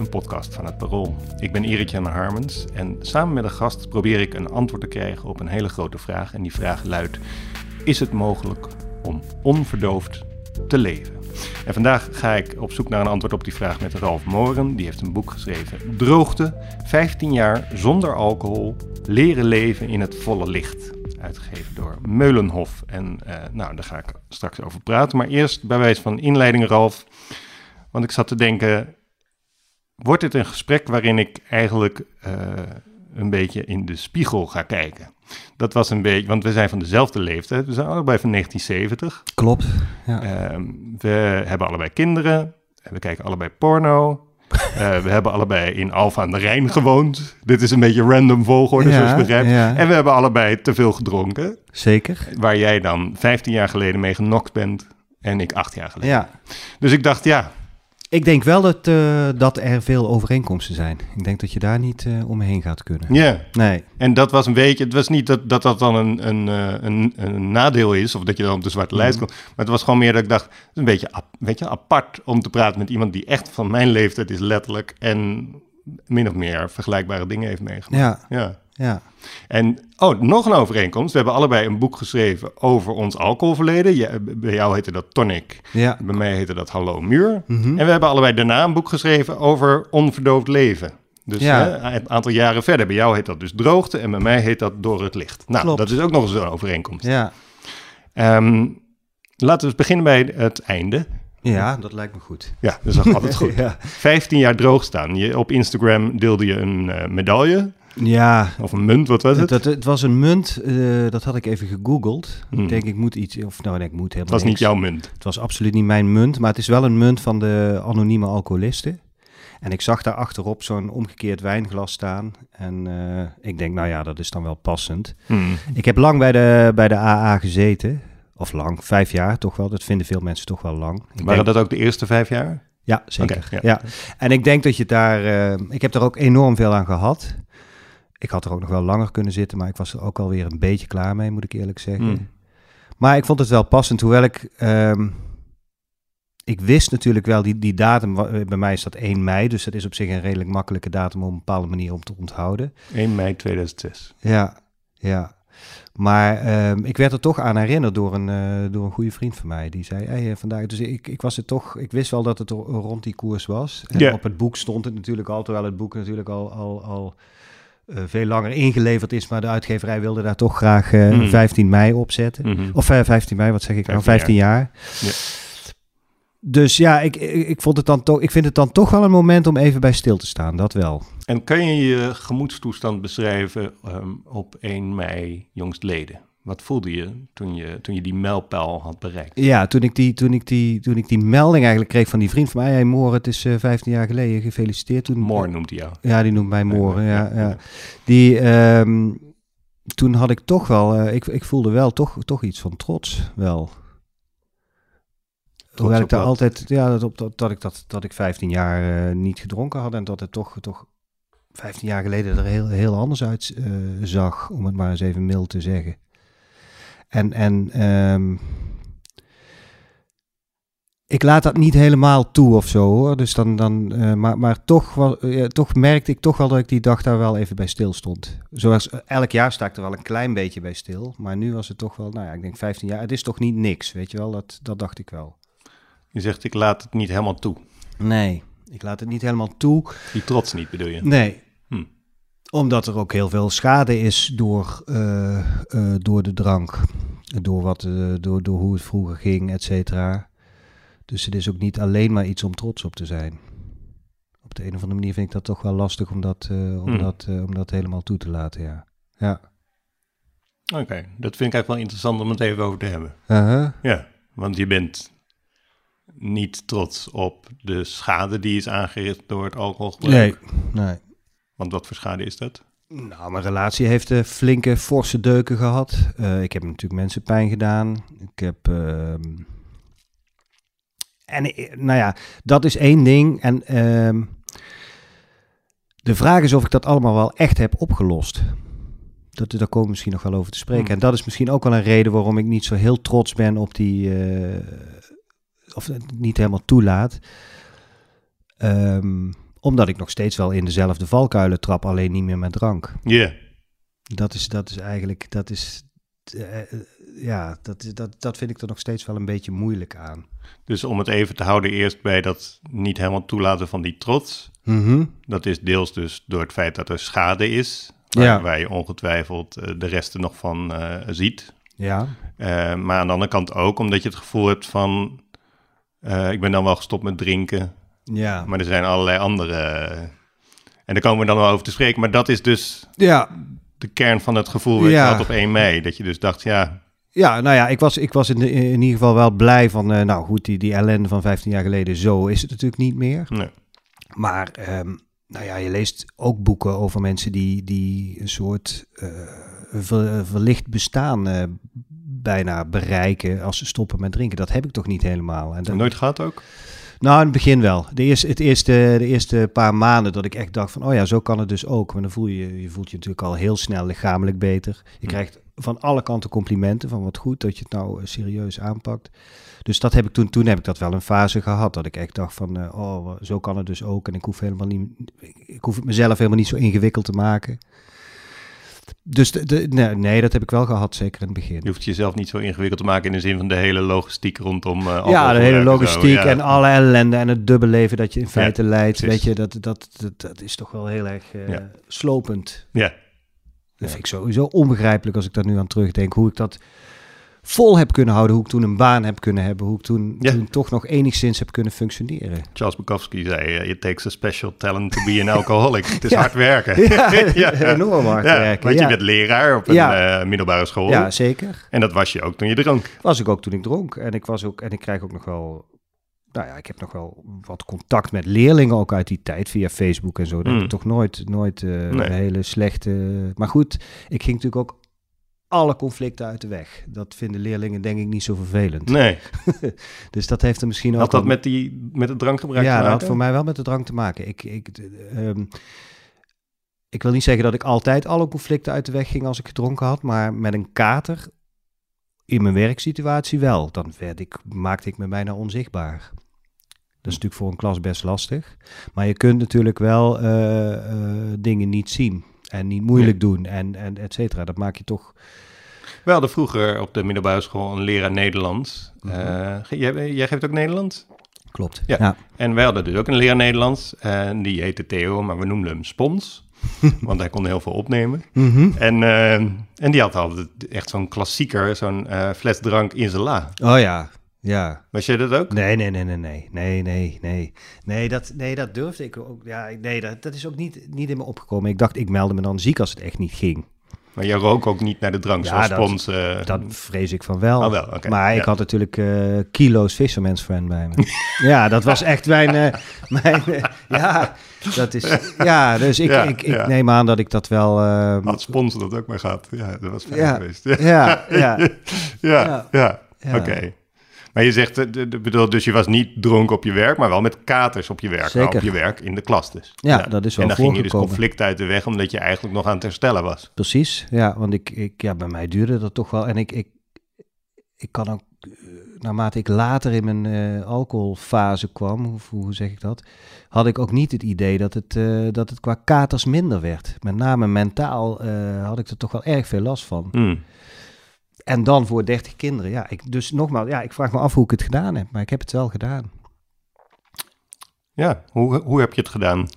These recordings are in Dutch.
een podcast van het Parool. Ik ben Erik Jan Harmens en samen met een gast probeer ik een antwoord te krijgen op een hele grote vraag. En die vraag luidt, is het mogelijk om onverdoofd te leven? En vandaag ga ik op zoek naar een antwoord op die vraag met Ralf Moren. Die heeft een boek geschreven, Droogte, 15 jaar zonder alcohol, leren leven in het volle licht. Uitgegeven door Meulenhof. En eh, nou, daar ga ik straks over praten. Maar eerst bij wijze van inleiding, Ralf. Want ik zat te denken, wordt dit een gesprek waarin ik eigenlijk eh, een beetje in de spiegel ga kijken? Dat was een beetje, want we zijn van dezelfde leeftijd. We zijn allebei van 1970. Klopt. Ja. Ehm, we hebben allebei kinderen. We kijken allebei porno. Eh, we hebben allebei in Alfa aan de Rijn gewoond. Dit is een beetje random volgorde, Ja, zoals je begrijpt. ja. En we hebben allebei te veel gedronken. Zeker. Waar jij dan 15 jaar geleden mee genokt bent en ik 8 jaar geleden. Ja. Dus ik dacht, ja, Ik denk wel dat, eh, dat er veel overeenkomsten zijn. Ik denk dat je daar niet eh, omheen gaat kunnen. ja. Nee. En dat was een beetje, het was niet dat dat, dat dan een, een, eh, een, een nadeel is, of dat je dan op de zwarte lijst komt. Maar het was gewoon meer dat ik dacht, het is een beetje, weet je, apart om te praten met iemand die echt van mijn leeftijd is, letterlijk. En min of meer vergelijkbare dingen heeft meegemaakt. Ja. ja. Ja. En, oh, nog een overeenkomst. We hebben allebei een boek geschreven over ons alcoholverleden. Ja, bij jou heette dat Tonic. Ja. Bij mij heette dat Hallo Muur. Mhm. En we hebben allebei daarna een boek geschreven over onverdoofd leven. Dus Ja. hè, een aantal jaren verder. Bij jou heet dat dus Droogte en bij mij heet dat Door het Licht. Nou, Klopt. dat is ook nog eens een overeenkomst. Ja. Ehm, laten we eens beginnen bij het einde. ja, dat lijkt me goed. Ja, dat is altijd goed. Ja. 15 jaar droog staan. Je, op Instagram deelde je een eh, medaille Ja. of een munt, wat was het? Het, het was een munt, eh, dat had ik even gegoogeld. Hmm. Ik denk, ik moet iets, of nou, nee, ik moet helemaal Het was niet jouw munt. Het was absoluut niet mijn munt, maar het is wel een munt van de anonieme alcoholisten. En ik zag daar achterop zo'n omgekeerd wijnglas staan. En eh, ik denk, nou ja, dat is dan wel passend. Hmm. Ik heb lang bij de, bij de AA gezeten. Of lang, vijf jaar toch wel. Dat vinden veel mensen toch wel lang. Ik Waren denk- dat ook de eerste vijf jaar? Ja, zeker. Ja. ja. En ik denk dat je daar... eh, ik heb er ook enorm veel aan gehad. Ik had er ook nog wel langer kunnen zitten, maar ik was er ook alweer een beetje klaar mee, moet ik eerlijk zeggen. Hmm. Maar ik vond het wel passend, hoewel ik... ehm, ik wist natuurlijk wel, die, die datum, eh, bij mij is dat 1 mei, dus dat is op zich een redelijk makkelijke datum op een bepaalde manier om te onthouden. 1 mei 2006. Ja, ja. Maar ehm, ik werd er toch aan herinnerd door een, eh, door een goede vriend van mij. Die zei, hey, eh, vandaag... Dus ik, ik was het toch... Ik wist wel dat het ro- rond die koers was. En op het boek stond het natuurlijk al, terwijl het boek natuurlijk al... al, al veel langer ingeleverd is, maar de uitgeverij wilde daar toch graag eh, Hmm. 15 mei op zetten. Mhm. Of eh, 15 mei, wat zeg ik nou? 15 15 jaar. Ja. Dus ja, ik, ik, vond het dan toch, ik vind het dan toch wel een moment om even bij stil te staan, dat wel. En kan je je gemoedstoestand beschrijven ehm, op 1 mei jongstleden? Wat voelde je toen je, toen je die mijlpaal had bereikt? Ja, toen ik, die, toen, ik die, toen ik die melding eigenlijk kreeg van die vriend van mij, hey Moor, het is eh 15 jaar geleden, gefeliciteerd. Toen, Moor noemt hij jou. Ja, die noemt mij Moor, ja. Ja. Die, ehm, toen had ik toch wel, eh, ik, ik voelde wel toch, toch iets van trots, wel. Hoewel op ik daar altijd, ja, dat, op, dat, dat ik dat, dat ik 15 jaar eh, niet gedronken had en dat het toch, toch 15 jaar geleden er heel, heel anders uit zag, om het maar eens even mild te zeggen. En, en ehm, ik laat dat niet helemaal toe of zo hoor. Dus dan, dan, eh, maar, maar toch, wel, eh, toch merkte ik toch wel dat ik die dag daar wel even bij stil stond. Zoals eh, elk jaar sta ik er wel een klein beetje bij stil. Maar nu was het toch wel, nou ja, ik denk 15 jaar. Het is toch niet niks, weet je wel. Dat, dat dacht ik wel. Je zegt, ik laat het niet helemaal toe. Nee, ik laat het niet helemaal toe. Die trots niet, bedoel je? Nee. Omdat er ook heel veel schade is door, eh, eh, door de drank. Door, wat, eh, door, door hoe het vroeger ging, et cetera. Dus het is ook niet alleen maar iets om trots op te zijn. Op de een of andere manier vind ik dat toch wel lastig om dat, om Hm. dat, om dat helemaal toe te laten, ja. Ja. Oké, dat vind ik eigenlijk wel interessant om het even over te hebben. Uh-huh. Ja, want je bent niet trots op de schade die is aangericht door het alcoholgebruik. Nee, nee. Want wat voor schade is dat? Nou, mijn relatie heeft uh, flinke, forse deuken gehad. Uh, ik heb natuurlijk mensen pijn gedaan. Ik heb. Uh, en nou ja, dat is één ding. En ehm, de vraag is of ik dat allemaal wel echt heb opgelost. Dat, daar komen we misschien nog wel over te spreken. Hmm. En dat is misschien ook wel een reden waarom ik niet zo heel trots ben op die. of het niet helemaal toelaat. Um, omdat ik nog steeds wel in dezelfde valkuilen trap, alleen niet meer met drank. Ja. Dat is, dat is eigenlijk, dat is, uh, ja, dat, dat, dat vind ik er nog steeds wel een beetje moeilijk aan. Dus om het even te houden eerst bij dat niet helemaal toelaten van die trots. Mm Dat is deels dus door het feit dat er schade is, waar, ja. waar je ongetwijfeld uh, de resten nog van uh, ziet. Ja. maar aan de andere kant ook omdat je het gevoel hebt van, ik ben dan wel gestopt met drinken, ja. Maar er zijn allerlei andere. En daar komen we dan wel over te spreken. Maar dat is dus ja. de kern van het gevoel wat ja. je had op 1 mei. Dat je dus dacht, ja... Ja, nou ja, ik was, ik was in, de, in ieder geval wel blij van... Uh, nou goed, die, die ellende van 15 jaar geleden, zo is het natuurlijk niet meer. Nee. Maar, um, nou ja, je leest ook boeken over mensen die, die een soort uh, ver, verlicht bestaan... Uh, bijna bereiken als ze stoppen met drinken. Dat heb ik toch niet helemaal. En dat... Nooit gehad ook? Nou, in het begin wel. De eerste, het eerste, de eerste paar maanden dat ik echt dacht van, oh ja, zo kan het dus ook. Maar dan voel je, je voelt je natuurlijk al heel snel lichamelijk beter. Je krijgt van alle kanten complimenten van wat goed dat je het nou eh, serieus aanpakt. Dus dat heb ik toen, toen heb ik dat wel een fase gehad. Dat ik echt dacht van, uh, oh, zo kan het dus ook. En ik hoef helemaal niet, ik hoef het mezelf helemaal niet zo ingewikkeld te maken. Dus de, nee, nee, dat heb ik wel gehad, zeker in het begin. Je hoeft jezelf niet zo ingewikkeld te maken in de zin van de hele logistiek rondom. Uh, ja, de hele logistiek en alle ellende en het dubbele dat je in feite leidt. Weet je, dat, dat, dat, dat, is toch wel heel erg uh, slopend. Ja. Dat vind ik sowieso onbegrijpelijk als ik daar nu aan terugdenk. Hoe ik dat vol heb kunnen houden, hoe ik toen een baan heb kunnen hebben, hoe ik toen, toen toch nog enigszins heb kunnen functioneren. Charles Bukowski zei, uh, it takes a special talent to be an alcoholic. Het is hard werken. ja, enorm hard werken. Want je bent leraar op een uh, middelbare school. Ja, zeker. En dat was je ook toen je dronk. Was ik ook toen ik dronk. En ik, was ook, en ik krijg ook nog wel nou ja, ik heb nog wel wat contact met leerlingen ook uit die tijd via Facebook en zo. Dat mm. heb ik toch nooit, nooit uh, nee. hele slechte. Maar goed, ik ging natuurlijk ook alle conflicten uit de weg. Dat vinden leerlingen denk ik niet zo vervelend. Nee. dus dat heeft er misschien ook... Had dat met, die, met het drankgebruik ja, te maken? Ja, dat had voor mij wel met de drank te maken. Ik, ik, um, ik wil niet zeggen dat ik altijd alle conflicten uit de weg ging als ik gedronken had, maar met een kater in mijn werksituatie wel. Dan werd ik, maakte ik me bijna onzichtbaar. Dat is natuurlijk voor een klas best lastig. Maar je kunt natuurlijk wel uh, uh, dingen niet zien en niet moeilijk doen en, en et cetera. Dat maak je toch... We hadden vroeger op de middelbare school een leraar Nederlands. Mm -hmm. uh, jij, jij, geeft ook Nederlands? Klopt, ja. ja. En wij hadden dus ook een leraar Nederlands. En die heette Theo, maar we noemden hem Spons. want hij kon heel veel opnemen. Mm -hmm. en, uh, en die had altijd echt zo'n klassieker, zo'n uh, fles drank in zijn la. Oh ja, ja. Was jij dat ook? Nee, nee, nee, nee, nee, nee, nee, nee. Nee, dat, nee, dat durfde ik ook. Ja, nee, dat, dat is ook niet, niet in me opgekomen. Ik dacht, ik meldde me dan ziek als het echt niet ging. Maar jij rook ook niet naar de drank ja, zoals dat, spons? Uh... Dat vrees ik van wel. Oh, wel okay. Maar ja. ik had natuurlijk uh, kilo's Fisherman's Friend bij me. ja, dat was echt mijn... Uh, mijn ja, dat is... Ja, dus ik, ja, ik, ik neem aan dat ik dat wel... Had spons dat ook maar gehad. Ja, dat was fijn geweest. Ja, ja, ja. ja, ja. oké. Okay. Maar je zegt, de, de, bedoel, dus je was niet dronken op je werk, maar wel met katers op je werk. Zeker. Op je werk in de klas dus. Ja, ja. dat is wel En dan ging je dus conflict uit de weg, omdat je eigenlijk nog aan het herstellen was. Precies, ja, want ik, ik, ja, bij mij duurde dat toch wel. En ik, ik, ik kan ook, naarmate ik later in mijn uh, alcoholfase kwam, hoe, hoe zeg ik dat, had ik ook niet het idee dat het, uh, dat het qua katers minder werd. Met name mentaal uh, had ik er toch wel erg veel last van. Mm. En dan voor 30 kinderen. Ja, ik, dus nogmaals, ja, ik vraag me af hoe ik het gedaan heb, maar ik heb het wel gedaan. Ja, hoe, hoe heb je het gedaan?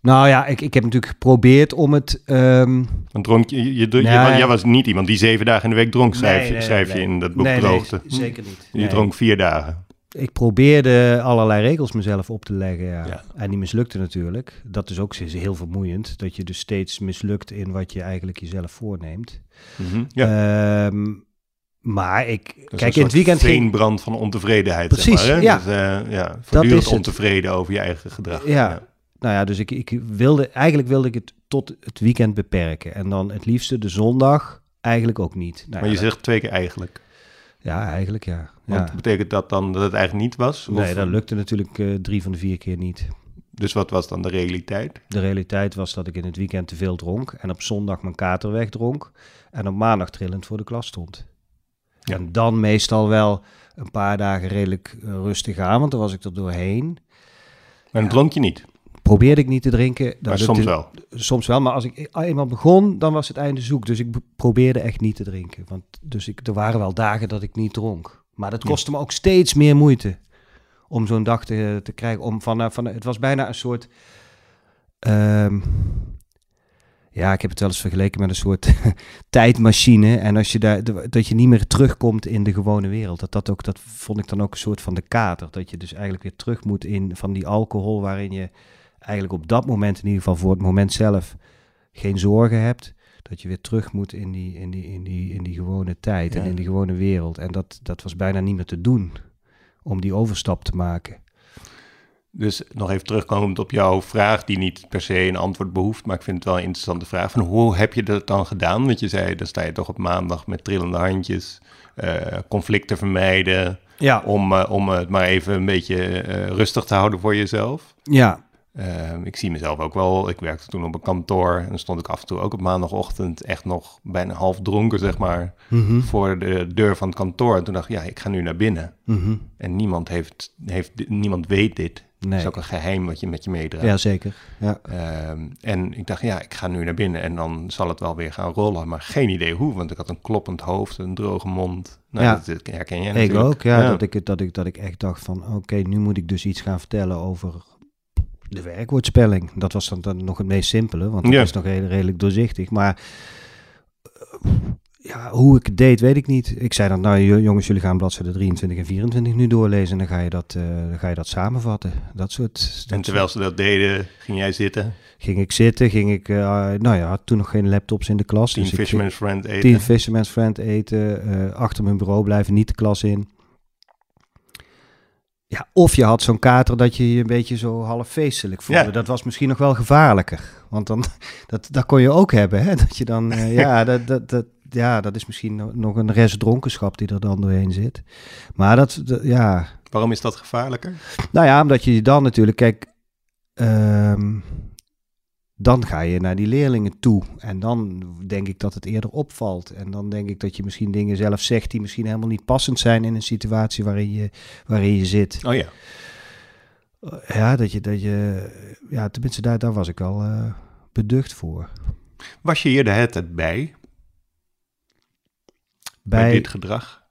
Nou ja, ik, ik heb natuurlijk geprobeerd om het. Um... Want dronk je, je, je, nee. jij was niet iemand die zeven dagen in de week dronk, schrijf, nee, nee, schrijf je in dat boek Droogte. Nee, zeker niet. Je dronk vier dagen. Ik probeerde allerlei regels mezelf op te leggen, ja. Ja. En die mislukte natuurlijk. Dat is ook heel vermoeiend, dat je dus steeds mislukt in wat je eigenlijk jezelf voorneemt. Mhm, ja. Um, maar ik, Dus kijk, in het weekend ging... veenbrand van ontevredenheid. Precies, zeg maar, hè? ja. Dus, uh, ja voortdurend ontevreden over je eigen gedrag. Ja. Nou ja, dus ik, ik wilde, eigenlijk wilde ik het tot het weekend beperken. En dan het liefste de zondag eigenlijk ook niet. Nou, maar je ja, zegt twee keer eigenlijk. Ja, eigenlijk ja. Want ja. betekent dat dan dat het eigenlijk niet was? Of- Nee, dat lukte natuurlijk eh, drie van de vier keer niet. Dus wat was dan de realiteit? De realiteit was dat ik in het weekend te veel dronk en op zondag mijn kater wegdronk en op maandag trillend voor de klas stond. Ja. En dan meestal wel een paar dagen redelijk eh, rustig aan, want dan was ik er doorheen. Maar dan dronk je niet. Probeerde ik niet te drinken. Dat maar soms wel. Soms wel, maar als ik eenmaal begon, dan was het einde zoek. Dus ik be- probeerde echt niet te drinken. Want dus ik, er waren wel dagen dat ik niet dronk. Maar dat Ja. kostte me ook steeds meer moeite om zo'n dag te, te krijgen. Om van, eh, van, het was bijna een soort... ehm, ja, ik heb het wel eens vergeleken met een soort tijdmachine. En als je daar, dat je niet meer terugkomt in de gewone wereld. Dat, dat, ook, dat vond ik dan ook een soort van de kater. Dat je dus eigenlijk weer terug moet in van die alcohol waarin je eigenlijk op dat moment in ieder geval voor het moment zelf geen zorgen hebt. Dat je weer terug moet in die, in die, in die, in die gewone tijd en in die gewone wereld. En dat, dat was bijna niet meer te doen om die overstap te maken. Dus nog even terugkomend op jouw vraag, die niet per se een antwoord behoeft, maar ik vind het wel een interessante vraag. Van hoe heb je dat dan gedaan? Want je zei, dan sta je toch op maandag met trillende handjes, eh, conflicten vermijden, Ja, om, eh, om het maar even een beetje eh, rustig te houden voor jezelf. ja, Eh, ik zie mezelf ook wel, ik werkte toen op een kantoor en dan stond ik af en toe ook op maandagochtend echt nog bijna half dronken, zeg maar, Mhm, voor de deur van het kantoor. En toen dacht ik, ja, ik ga nu naar binnen. mhm. En niemand, heeft, heeft, niemand weet dit. Nee. is ook een geheim wat je met je meedraagt. Ja, zeker. Ja. Ehm, en ik dacht, ja, ik ga nu naar binnen en dan zal het wel weer gaan rollen. Maar geen idee hoe, want ik had een kloppend hoofd, een droge mond. Nou, Ja. dat, dat herken je Ik natuurlijk. ook, ja, Dat, ik, dat, ik, dat ik echt dacht van, oké, nu moet ik dus iets gaan vertellen over de werkwoordspelling. Dat was dan, dan nog het meest simpele, want dat Ja. is nog heel, redelijk doorzichtig. Maar eh, ja, hoe ik het deed, weet ik niet. Ik zei dan, nou jo- jongens, jullie gaan bladzijde 23 en 24 nu doorlezen en dan ga je dat, eh, dan ga je dat samenvatten. Dat soort... En terwijl ze dat deden, ging jij zitten, Ging ik zitten, ging ik, eh, nou ja, had toen nog geen laptops in de klas. tien dus Fisherman's Friend eten. Fisherman's Friend eten, achter mijn bureau blijven, niet de klas in. Ja, of je had zo'n kater dat je je een beetje zo half feestelijk voelde. Ja. Dat was misschien nog wel gevaarlijker. Want dan, dat, dat kon je ook hebben, hè? Dat je dan, eh, ja, dat, dat, dat, ja, dat is misschien no- nog een rest dronkenschap die er dan doorheen zit. Maar dat, dat- ja, Waarom is dat gevaarlijker? nou ja, omdat je dan natuurlijk, kijk, ehm, dan ga je naar die leerlingen toe. En dan denk ik dat het eerder opvalt. En dan denk ik dat je misschien dingen zelf zegt die misschien helemaal niet passend zijn in een situatie waarin je, waarin je zit. Oh ja, Eh, Ja, dat je, dat je, ja, tenminste daar, daar was ik wel eh, beducht voor. was je hier de hele tijd bij, bij, Bij, dit gedrag,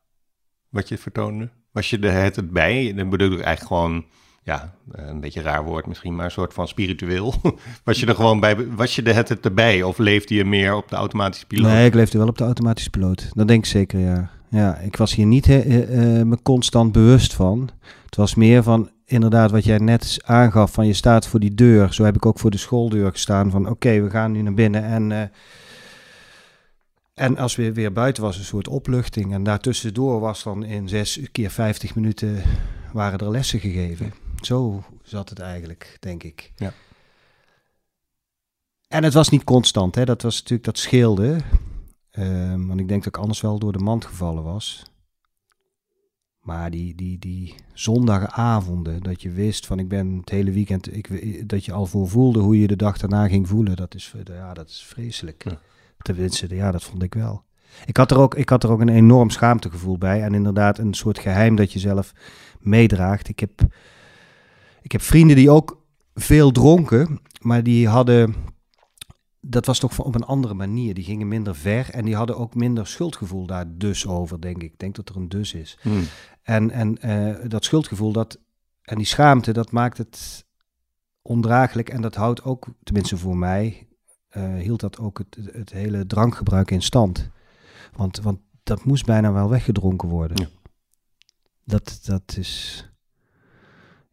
wat je vertoonde? Was je de tijd bij? Dan bedoel ik eigenlijk gewoon, ja, eh, een beetje raar woord misschien, maar een soort van spiritueel. was je er gewoon bij, was je de tijd erbij of leefde je meer op de automatische piloot? nee, ik leefde wel op de automatische piloot. Dat denk ik zeker, ja. Ja, ik was hier niet eh, eh, me constant bewust van. Het was meer van, inderdaad, wat jij net aangaf, van je staat voor die deur. Zo heb ik ook voor de schooldeur gestaan van, oké, we gaan nu naar binnen. En, en als we weer buiten was, een soort opluchting. En daartussendoor was dan in zes keer 50 minuten waren er lessen gegeven. Zo zat het eigenlijk, denk ik. Ja. En het was niet constant, hè. Dat was natuurlijk, dat scheelde. Ehm, want ik denk dat ik anders wel door de mand gevallen was. Maar die, die, die zondagavonden, dat je wist van ik ben het hele weekend, ik, dat je al voor voelde hoe je de dag daarna ging voelen, dat is, ja, dat is vreselijk. Ja. Tenminste, ja, dat vond ik wel. Ik had, er ook, ik had er ook een enorm schaamtegevoel bij en inderdaad een soort geheim dat je zelf meedraagt. Ik heb, ik heb vrienden die ook veel dronken, maar die hadden dat was toch op een andere manier. Die gingen minder ver en die hadden ook minder schuldgevoel daar dus over, denk ik. Ik denk dat er een dus is. Hmm. En, en eh, dat schuldgevoel dat, en die schaamte, dat maakt het ondraaglijk. En dat houdt ook, tenminste voor mij, eh, hield dat ook het, het hele drankgebruik in stand. Want, want dat moest bijna wel weggedronken worden. Ja. Dat, dat is,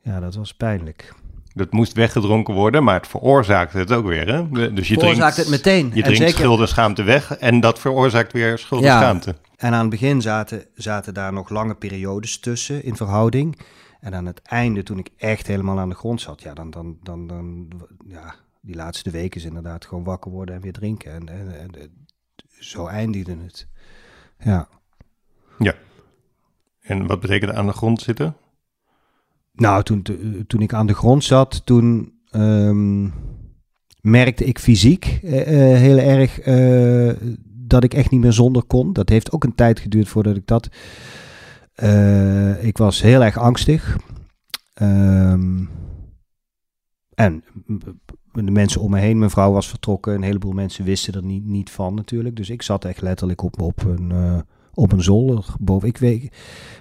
ja, dat was pijnlijk. Dat moest weggedronken worden, maar het veroorzaakte het ook weer. Hè? Dus je Veroorzaakt drinkt, het meteen. Je drinkt zeker- schuld en schaamte weg en dat veroorzaakt weer schuld en Ja. schaamte. En aan het begin zaten, zaten daar nog lange periodes tussen in verhouding. En aan het einde, toen ik echt helemaal aan de grond zat, ja, dan, dan, dan, dan, ja, die laatste weken is inderdaad gewoon wakker worden en weer drinken. En, en, en, en zo eindigde het. Ja. En wat betekent aan de grond zitten? Nou, toen, to- toen ik aan de grond zat, toen ehm, merkte ik fysiek eh, eh, heel erg eh, dat ik echt niet meer zonder kon. Dat heeft ook een tijd geduurd voordat ik dat... eh, ik was heel erg angstig. Ehm, en de mensen om me heen, mijn vrouw was vertrokken. Een heleboel mensen wisten er niet, niet van natuurlijk. Dus ik zat echt letterlijk op, op een... op een zolder boven. Ik weet,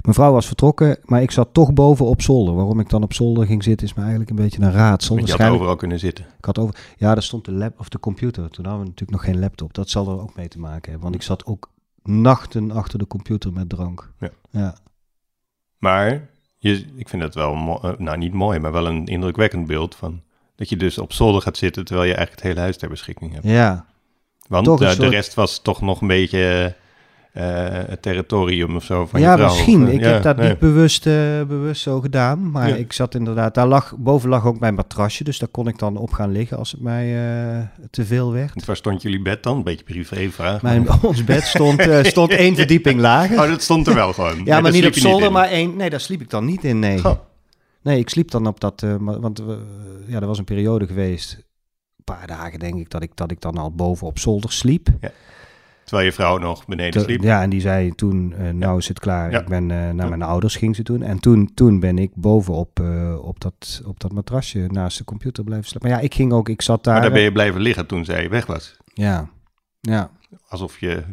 mijn vrouw was vertrokken, maar ik zat toch boven op zolder. Waarom ik dan op zolder ging zitten is me eigenlijk een beetje een raadsel. Want je had overal kunnen zitten. ik had over, ja, daar stond de lap of de computer. Toen hadden we natuurlijk nog geen laptop. Dat zal er ook mee te maken hebben. Want ik zat ook nachten achter de computer met drank. Ja. ja. Maar je, ik vind het wel, eh, nou niet mooi, maar wel een indrukwekkend beeld van dat je dus op zolder gaat zitten terwijl je eigenlijk het hele huis ter beschikking hebt. Ja. Want eh, de rest was toch nog een beetje eh, het territorium of zo van ja, je vrouw. misschien. Of, eh, ik ja, heb dat nee. niet bewust, eh, bewust zo gedaan. Maar Ja. ik zat inderdaad, daar lag, boven lag ook mijn matrasje. Dus daar kon ik dan op gaan liggen als het mij eh, te veel werd. Waar stond jullie bed dan? Een beetje privévraag. Mijn, ons bed stond, eh, stond één verdieping lager. Oh, dat stond er wel gewoon. Ja, maar niet op zolder, maar één. Nee, daar sliep ik dan niet in. Nee, nee ik sliep dan op dat. eh, want eh, ja, er was een periode geweest. Een paar dagen denk ik dat ik, dat ik dan al boven op zolder sliep. Terwijl je vrouw nog beneden sliep. ja, en die zei toen: eh, Nou is het klaar. Ja. Ik ben eh, naar mijn ouders, ging ze toen. En toen, toen ben ik bovenop eh, op, dat, op dat matrasje naast de computer blijven slapen. Maar ja, ik ging ook, ik zat daar. Maar daar ben je blijven liggen toen zij weg was. Ja, ja. Alsof je...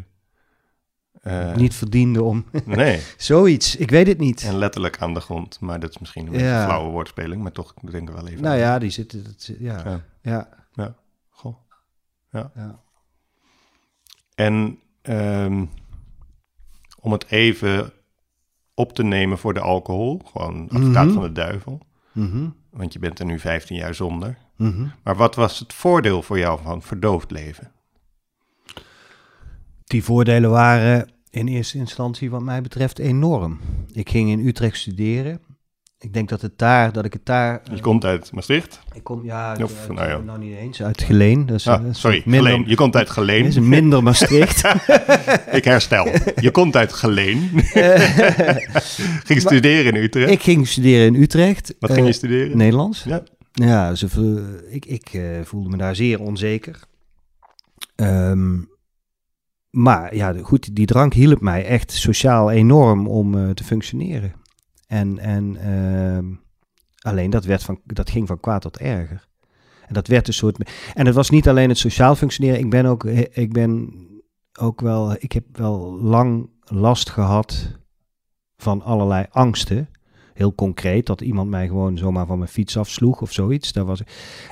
niet verdiende om. Nee, Zoiets, ik weet het niet. en letterlijk aan de grond. Maar dat is misschien een Ja. flauwe woordspeling, maar toch, ik denk er wel even Nou aan. ja, die zitten. dat ja, Ja. ja. Goh. ja. En ehm, om het even op te nemen voor de alcohol, gewoon advocaat Mhm. van de duivel, Mhm, want je bent er nu 15 jaar zonder. mhm. Maar wat was het voordeel voor jou van verdoofd leven? Die voordelen waren in eerste instantie wat mij betreft enorm. Ik ging in Utrecht studeren. Ik denk dat het daar, dat ik het daar. Je komt uit Maastricht. ik kom ja, uit, Of, uit- nou ja. nou niet eens uit Geleen. Dus, Ah, sorry, minder, Geleen. Je komt uit Geleen. is een minder Maastricht. Ik herstel. Je komt uit Geleen. ging studeren in Utrecht. ik ging studeren in Utrecht. Wat ging je eh, studeren? Nederlands. Ja. Ja, ze, ik, ik eh, voelde me daar zeer onzeker. Ehm, maar ja, goed, die drank hielp mij echt sociaal enorm om eh, te functioneren. En, en ehm, alleen dat, werd van, dat ging van kwaad tot erger. En dat werd een soort. En het was niet alleen het sociaal functioneren. Ik ben ook, ik ben ook wel. Ik heb wel lang last gehad van allerlei angsten. Heel concreet, dat iemand mij gewoon zomaar van mijn fiets afsloeg of zoiets. Daar was ik.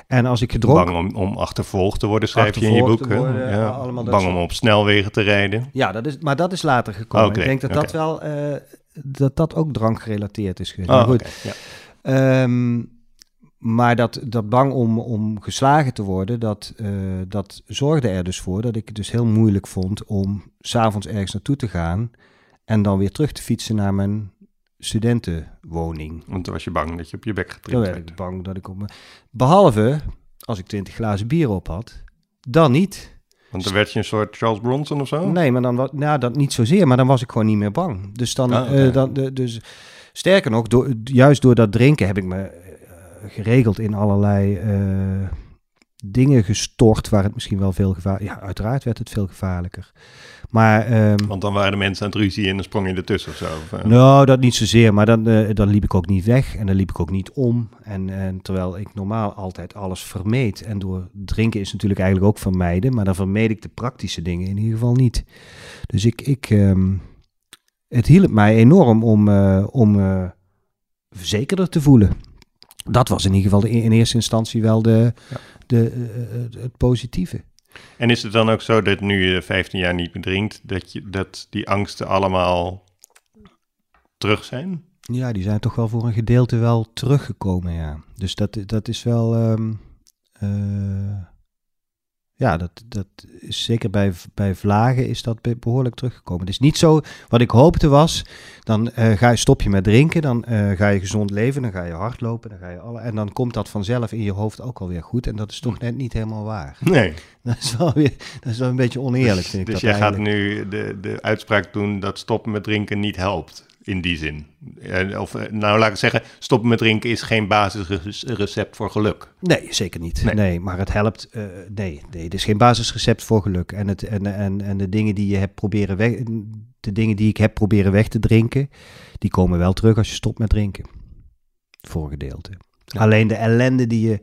En als ik gedronken... Bang om, om achtervolgd te worden, schrijf je in je boek. worden, ja. Bang om op snelwegen te rijden. Ja, dat is, maar dat is later gekomen. Ik denk dat dat wel... eh, dat dat ook drankgerelateerd is geweest. Oh, maar goed, oké, ja. Ehm, maar dat, dat bang om, om geslagen te worden, dat, eh, dat zorgde er dus voor dat ik het dus heel moeilijk vond om s'avonds ergens naartoe te gaan en dan weer terug te fietsen naar mijn studentenwoning. Want toen was je bang dat je op je bek Dan getrild werd bang dat ik op. Behalve als ik 20 glazen bier op had, dan niet. Want dan werd je een soort Charles Bronson of zo? Nee, maar dan was nou, dat niet zozeer, maar dan was ik gewoon niet meer bang. Dus dan, Ah, eh, dan dus sterker nog, door, juist door dat drinken heb ik me eh, geregeld in allerlei eh, dingen gestort waar het misschien wel veel gevaar. Ja, uiteraard werd het veel gevaarlijker. Maar ehm, Want dan waren de mensen aan het ruzie en dan sprong je ertussen of zo. Of, eh, nou, dat niet zozeer, maar dan, eh, dan liep ik ook niet weg en dan liep ik ook niet om. En, en terwijl ik normaal altijd alles vermeed. En door drinken is natuurlijk eigenlijk ook vermijden, maar dan vermeed ik de praktische dingen in ieder geval niet. Dus ik, ik ehm, het hielp mij enorm om, eh, om eh, verzekerder te voelen. Dat was in ieder geval de, in eerste instantie wel de, Ja. De, eh, het, positieve. En is het dan ook zo dat nu je 15 jaar niet meer drinkt, dat, je, dat die angsten allemaal terug zijn? Ja, die zijn toch wel voor een gedeelte wel teruggekomen, ja. Dus dat, dat is wel... ehm, eh, Ja, dat, dat is zeker bij, bij vlagen is dat be- behoorlijk teruggekomen. Het is niet zo, wat ik hoopte was, dan eh, ga je, stop je met drinken, dan eh, ga je gezond leven, dan ga je hardlopen, dan ga je alle, en dan komt dat vanzelf in je hoofd ook alweer goed. En dat is toch net niet helemaal waar. Nee. Dat is wel, weer, dat is wel een beetje oneerlijk, vind ik dus dat jij gaat nu de, de uitspraak doen dat stoppen met drinken niet helpt, in die zin. Of, eh, nou, laat ik zeggen, stoppen met drinken is geen basisrecept voor geluk. Nee, zeker niet. Nee. Nee, maar het helpt. eh, nee, nee, het is geen basisrecept voor geluk. En, het, en, en, en de dingen die je hebt proberen weg, de dingen die ik heb proberen weg te drinken, die komen wel terug als je stopt met drinken. Voor gedeelte. Ja. Alleen de ellende die je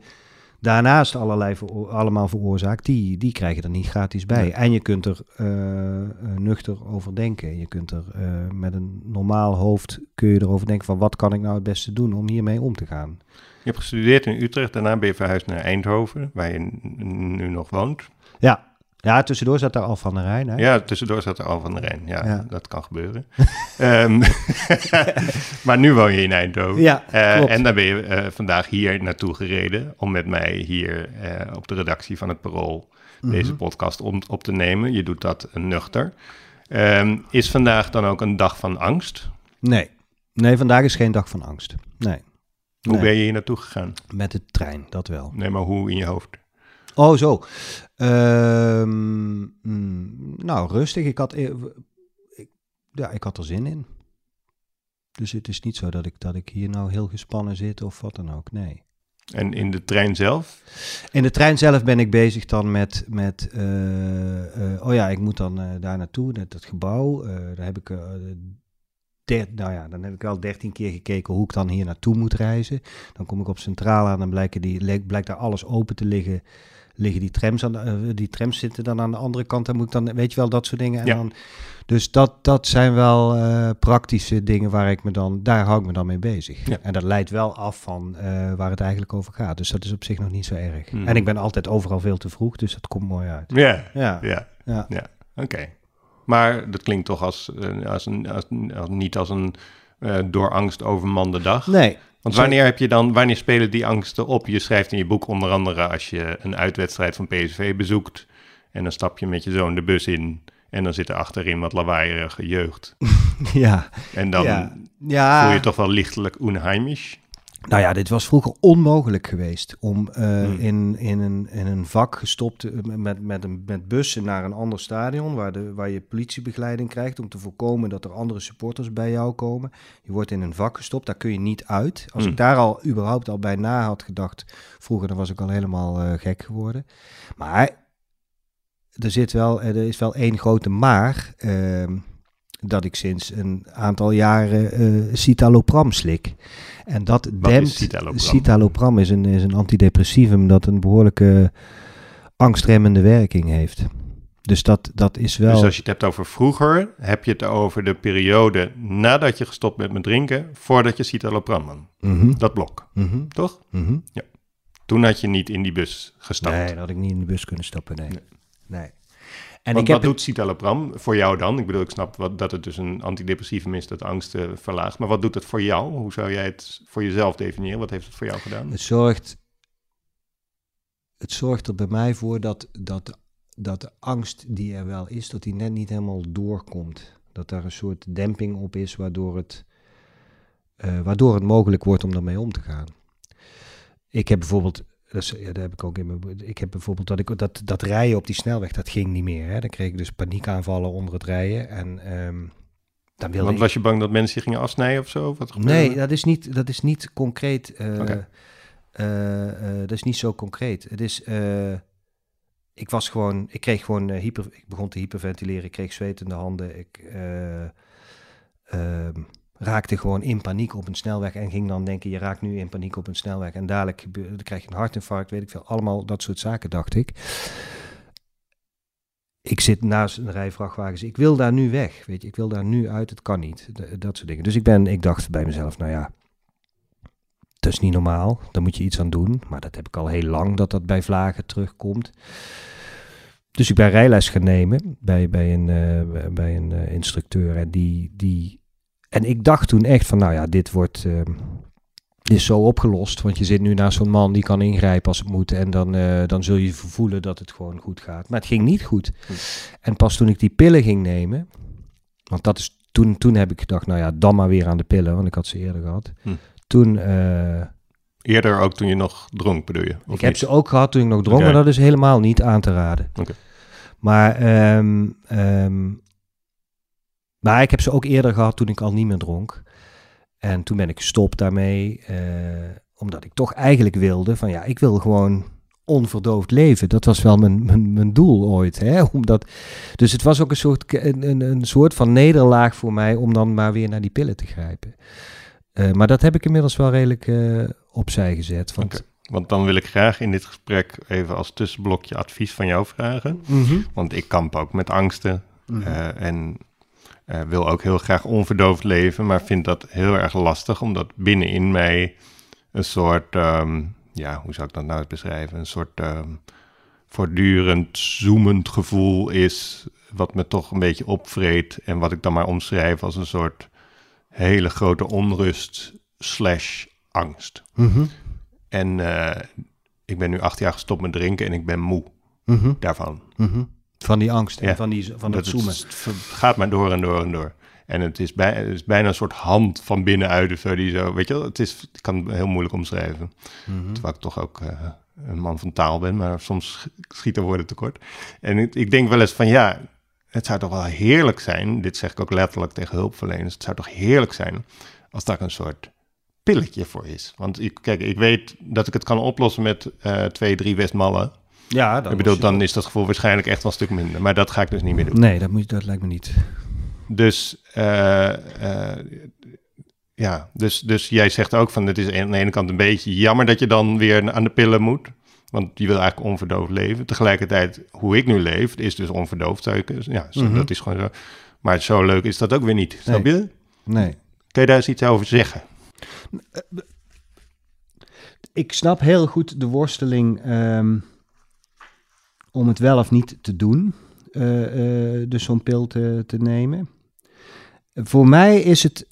daarnaast allerlei allemaal veroorzaakt, die, die krijg je er niet gratis bij. En je kunt er eh, eh, nuchter over denken. Je kunt er eh, met een normaal hoofd kun je erover denken van wat kan ik nou het beste doen om hiermee om te gaan. Je hebt gestudeerd in Utrecht, daarna ben je verhuisd naar Eindhoven, waar je nu nog woont. Ja, ja tussendoor zat daar al van de Rijn. Hè? Ja, tussendoor zat er al van de Rijn. Ja, Ja. dat kan gebeuren. Ehm, maar nu woon je in Eindhoven. Ja, Eh, en dan ben je eh, vandaag hier naartoe gereden om met mij hier eh, op de redactie van het Parool Mhm. deze podcast om, op te nemen. Je doet dat nuchter. Ehm, is vandaag dan ook een dag van angst? Nee. Nee, vandaag is geen dag van angst. Nee. Hoe Nee. ben je hier naartoe gegaan? Met de trein, dat wel. Nee, maar hoe in je hoofd? Oh, zo. Ehm, mm, nou, rustig. Ik had, e- ik, ja, ik had er zin in. Dus het is niet zo dat ik, dat ik hier nou heel gespannen zit of wat dan ook. Nee. En in de trein zelf? In de trein zelf ben ik bezig dan met, met eh, eh, oh ja, ik moet dan eh, daar naartoe, net dat gebouw. Daar heb ik, der- nou ja, dan heb ik wel dertien keer gekeken hoe ik dan hier naartoe moet reizen. Dan kom ik op Centraal aan, dan blijken die, blijkt daar alles open te liggen. Liggen die trams, aan de, eh, die trams zitten dan aan de andere kant, dan moet ik dan, weet je wel, dat soort dingen. En Ja. dan, dus dat, dat zijn wel eh, praktische dingen waar ik me dan, daar hou ik me dan mee bezig. Ja. En dat leidt wel af van eh, waar het eigenlijk over gaat. Dus dat is op zich nog niet zo erg. Mhm. En ik ben altijd overal veel te vroeg, dus dat komt mooi uit. Ja, Ja, ja, ja. oké. Maar dat klinkt toch als, als, een, als, als- niet als een eh, door angst overmande dag. Nee, Want wanneer heb je dan, wanneer spelen die angsten op? Je schrijft in je boek onder andere als je een uitwedstrijd van PSV bezoekt en dan stap je met je zoon de bus in en dan zit er achterin wat lawaaierige jeugd. ja. En dan ja. ja. voel je toch wel lichtelijk onheimisch. Nou ja, dit was vroeger onmogelijk geweest om eh, Hmm. in, in, een, in een vak gestopt eh, met, met, een, met bussen naar een ander stadion waar, de, waar je politiebegeleiding krijgt om te voorkomen dat er andere supporters bij jou komen. Je wordt in een vak gestopt, daar kun je niet uit. Als Hmm. ik daar al überhaupt al bij na had gedacht vroeger, dan was ik al helemaal eh, gek geworden. Maar er, zit wel, er is wel één grote maar. ehm, dat ik sinds een aantal jaren eh citalopram slik. En dat Wat dempt... is citalopram? Citalopram is een, is een antidepressivum dat een behoorlijke angstremmende werking heeft. Dus dat, dat is wel... Dus als je het hebt over vroeger, heb je het over de periode nadat je gestopt bent met drinken, voordat je citalopram nam. Mhm, Dat blok, mhm, toch? mhm. Toen had je niet in die bus gestapt. Nee, dat had ik niet in de bus kunnen stappen, nee. Nee. nee. En Want ik wat heb doet citalopram voor jou dan? Ik bedoel, ik snap wat, dat het dus een antidepressivum is dat angst eh, verlaagt. Maar wat doet het voor jou? Hoe zou jij het voor jezelf definiëren? Wat heeft het voor jou gedaan? Het zorgt, het zorgt er bij mij voor dat, dat, dat de angst die er wel is, dat die net niet helemaal doorkomt. Dat daar een soort demping op is, waardoor het, eh, waardoor het mogelijk wordt om daarmee om te gaan. Ik heb bijvoorbeeld, is, ja, daar heb ik ook in mijn, ik heb bijvoorbeeld dat ik dat, dat rijden op die snelweg, dat ging niet meer. Hè. Dan kreeg ik dus paniekaanvallen onder het rijden en ehm, dan wilde Want ik... was je bang dat mensen je gingen afsnijden of zo? Wat gebeurde Nee, dat is niet, dat is niet concreet. eh, eh, eh, dat is niet zo concreet. Het is, ik was gewoon, ik kreeg gewoon hyper, ik begon te hyperventileren, ik kreeg zweet in de handen, ik eh, ehm, raakte gewoon in paniek op een snelweg en ging dan denken, je raakt nu in paniek op een snelweg en dadelijk krijg je een hartinfarct, weet ik veel, allemaal dat soort zaken, dacht ik. Ik zit naast een rij vrachtwagens. Ik wil daar nu weg. Weet je, ik wil daar nu uit. Het kan niet. Dat soort dingen. Dus ik, ben, ik dacht bij mezelf, nou ja, dat is niet normaal. Daar moet je iets aan doen. Maar dat heb ik al heel lang dat dat bij vlagen terugkomt. Dus ik ben rijles gaan nemen bij, bij een, eh, bij een eh, instructeur. En, die, die, en ik dacht toen echt van, nou ja, dit wordt, eh, is zo opgelost. Want je zit nu naast zo'n man die kan ingrijpen als het moet. En dan, eh, dan zul je voelen dat het gewoon goed gaat. Maar het ging niet goed. Hm. En pas toen ik die pillen ging nemen. Want dat is, toen, toen heb ik gedacht, nou ja, dan maar weer aan de pillen. Want ik had ze eerder gehad. Hm. Toen, eh, Eerder ook toen je nog dronk, bedoel je? Ik heb ze ook gehad toen ik nog dronk. Maar dat is helemaal niet aan te raden. Oké. Maar, ehm, ehm, maar ik heb ze ook eerder gehad toen ik al niet meer dronk. En toen ben ik gestopt daarmee. eh, omdat ik toch eigenlijk wilde van ja, ik wil gewoon onverdoofd leven. Dat was wel mijn, mijn, mijn doel ooit. Hè? Omdat, dus het was ook een soort, een, een, een soort van nederlaag voor mij om dan maar weer naar die pillen te grijpen. Eh, maar dat heb ik inmiddels wel redelijk eh, opzij gezet. Want. Want dan wil ik graag in dit gesprek even als tussenblokje advies van jou vragen. Mhm. Want ik kamp ook met angsten Mhm. en eh, wil ook heel graag onverdoofd leven, maar vind dat heel erg lastig, omdat binnenin mij een soort, ehm, ja, hoe zou ik dat nou eens beschrijven? Een soort ehm, voortdurend zoemend gevoel is, wat me toch een beetje opvreet en wat ik dan maar omschrijf als een soort hele grote onrust slash angst. Mhm. En eh, ik ben nu acht jaar gestopt met drinken en ik ben moe Mhm. daarvan. Mhm. Van die angst en Ja. van, die, van Dat het zoomen. Het, het gaat maar door en door en door. En het is, bij, het is bijna een soort hand van binnenuit of zo. Die zo weet je wel, het is, ik kan het heel moeilijk omschrijven. Mhm. Terwijl ik toch ook eh, een man van taal ben, maar soms sch- schieten woorden tekort. En ik, ik denk wel eens van ja, het zou toch wel heerlijk zijn. Dit zeg ik ook letterlijk tegen hulpverleners. Het zou toch heerlijk zijn als daar een soort pilletje voor is. Want ik, kijk, ik weet dat ik het kan oplossen met eh, twee, drie Westmallen. Ja, Ik bedoel, dan is dat gevoel waarschijnlijk echt wel een stuk minder. Maar dat ga ik dus niet meer doen. Nee, dat, moet, dat lijkt me niet. Dus, eh, eh, ja, dus, dus jij zegt ook van het is aan de ene kant een beetje jammer dat je dan weer aan de pillen moet. Want je wil eigenlijk onverdoofd leven. Tegelijkertijd, hoe ik nu leef, is dus onverdoofd. Zou ik, ja, zo, Mhm. dat is gewoon zo. Maar zo leuk is dat ook weer niet. Snap je? Nee. Kun je daar eens iets over zeggen? Ik snap heel goed de worsteling ehm, om het wel of niet te doen. eh, eh, dus zo'n pil te, te nemen. Voor mij is het,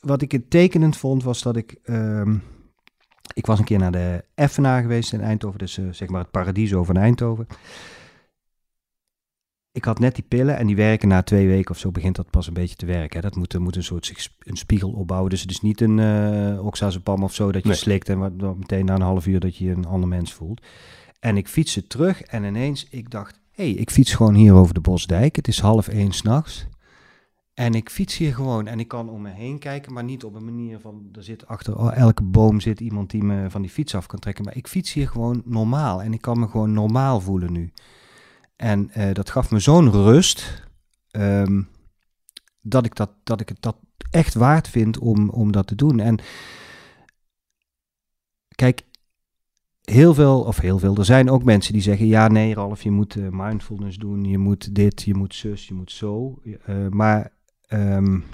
wat ik het tekenend vond, was dat ik, ehm, ik was een keer naar de Effenaar geweest in Eindhoven, dus eh, zeg maar het Paradiso van Eindhoven. Ik had net die pillen en die werken na twee weken of zo begint dat pas een beetje te werken. Hè. Dat moet, moet een soort een spiegel opbouwen. Dus het is niet een uh, oxazepam of zo dat je Nee. slikt en wat, dan meteen na een half uur dat je een ander mens voelt. En ik fietste terug en ineens, ik dacht, hé, hey, ik fiets gewoon hier over de Bosdijk. Het is half één s'nachts. En ik fiets hier gewoon en ik kan om me heen kijken, maar niet op een manier van, er zit achter elke boom zit iemand die me van die fiets af kan trekken. Maar ik fiets hier gewoon normaal en ik kan me gewoon normaal voelen nu. En uh, dat gaf me zo'n rust, um, dat, ik dat, dat ik het dat echt waard vind om, om dat te doen. En kijk, heel veel, of heel veel, er zijn ook mensen die zeggen, ja nee Ralf, je moet uh, mindfulness doen, je moet dit, je moet zus, je moet zo. Uh, maar um,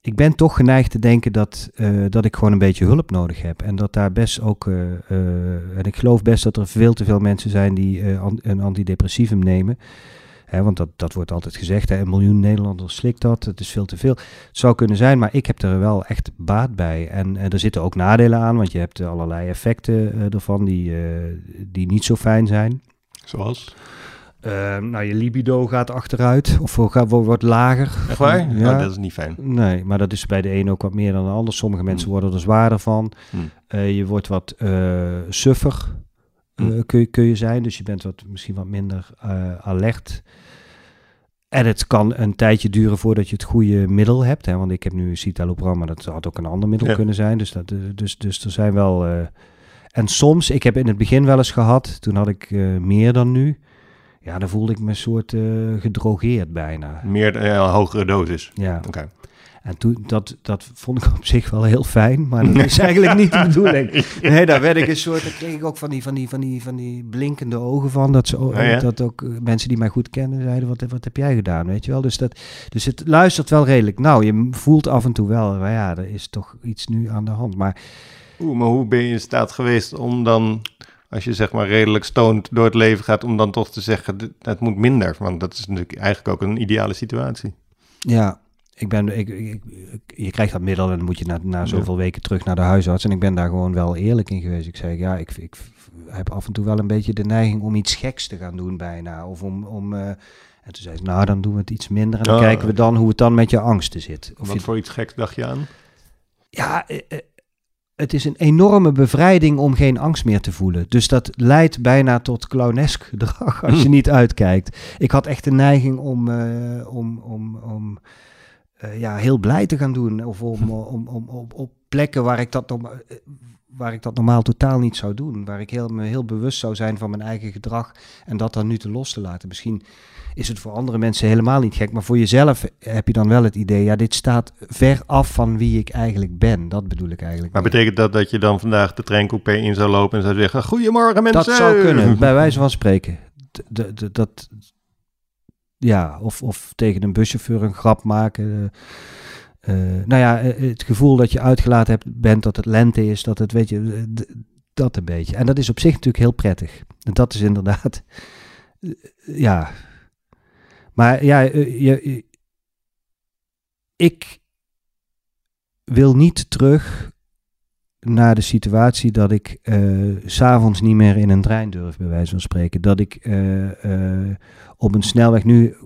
ik ben toch geneigd te denken dat, uh, dat ik gewoon een beetje hulp nodig heb. En dat daar best ook, en ik geloof best dat er veel te veel mensen zijn die een antidepressivum nemen. Hè, want dat, dat wordt altijd gezegd, hè, een miljoen Nederlanders slikt dat, het is veel te veel. Het zou kunnen zijn, maar ik heb er wel echt baat bij. En er zitten ook nadelen aan, want je hebt allerlei effecten ervan die, die niet zo fijn zijn. Zoals? Uh, nou, je libido gaat achteruit of gaat, wordt lager. Echt waar? Ja. Oh, dat is niet fijn. Nee, maar dat is bij de een ook wat meer dan de ander. Sommige mensen hmm. worden er zwaarder van. Hmm. Uh, je wordt wat uh, suffer, hmm. kun, je, kun je zijn. Dus je bent wat, misschien wat minder alert. En het kan een tijdje duren voordat je het goede middel hebt. Hè? Want ik heb nu citalopram, maar dat had ook een ander middel ja. kunnen zijn. Dus, dat, dus, dus er zijn wel... uh, en soms, ik heb in het begin wel eens gehad, toen had ik uh, meer dan nu. Ja, dan voelde ik me een soort uh, gedrogeerd bijna. Meer een hogere dosis? Ja. Oké. Okay. En toen, dat, dat vond ik op zich wel heel fijn, maar dat is eigenlijk niet de bedoeling. Nee, daar werd ik een soort, daar kreeg ik ook van die, van die, van die, van die blinkende ogen van. Dat, ze, oh, ja? dat ook uh, mensen die mij goed kennen zeiden, wat, wat heb jij gedaan, weet je wel. Dus, dat, dus het luistert wel redelijk. Nou, je voelt af en toe wel, maar ja, er is toch iets nu aan de hand. Maar, Oeh, maar hoe ben je in staat geweest om dan als je zeg maar redelijk stoned door het leven gaat, om dan toch te zeggen, het moet minder. Want dat is natuurlijk eigenlijk ook een ideale situatie. Ja, ik ben, ik, ik- je krijgt dat middel en dan moet je na, na zoveel weken terug naar de huisarts. En ik ben daar gewoon wel eerlijk in geweest. Ik zei, ja, ik, ik heb af en toe wel een beetje de neiging om iets geks te gaan doen bijna. Of om, om eh, en toen zei ze, nou dan doen we het iets minder en dan Oh. kijken we dan hoe het dan met je angsten zit. Of Wat je, voor iets geks dacht je aan? ja, eh, eh, het is een enorme bevrijding om geen angst meer te voelen. Dus dat leidt bijna tot clownesk gedrag als je Hm. niet uitkijkt. Ik had echt de neiging om, om, om, om eh, ja, heel blij te gaan doen. Of om, om, om, op, op plekken waar ik, dat eh, waar ik dat normaal totaal niet zou doen. Waar ik heel, me heel bewust zou zijn van mijn eigen gedrag. En dat dan nu te los te laten. Misschien is het voor andere mensen helemaal niet gek. Maar voor jezelf heb je dan wel het idee, ja, dit staat ver af van wie ik eigenlijk ben. Dat bedoel ik eigenlijk. Maar mee. betekent dat dat je dan vandaag de treincoupé in zou lopen en zou zeggen... Goedemorgen mensen! dat zou kunnen, bij wijze van spreken. D- dat, ja, of, of tegen een buschauffeur een grap maken. eh, eh, nou ja, eh, het gevoel dat je uitgelaten hebt, bent dat het lente is, dat het, weet je, dat een beetje. En dat is op zich natuurlijk heel prettig. En dat is inderdaad, ja. Maar ja, je- ik wil niet terug naar de situatie dat ik s s'avonds niet meer in een trein durf, bij wijze van spreken. Dat ik eh, eh, op een snelweg nu,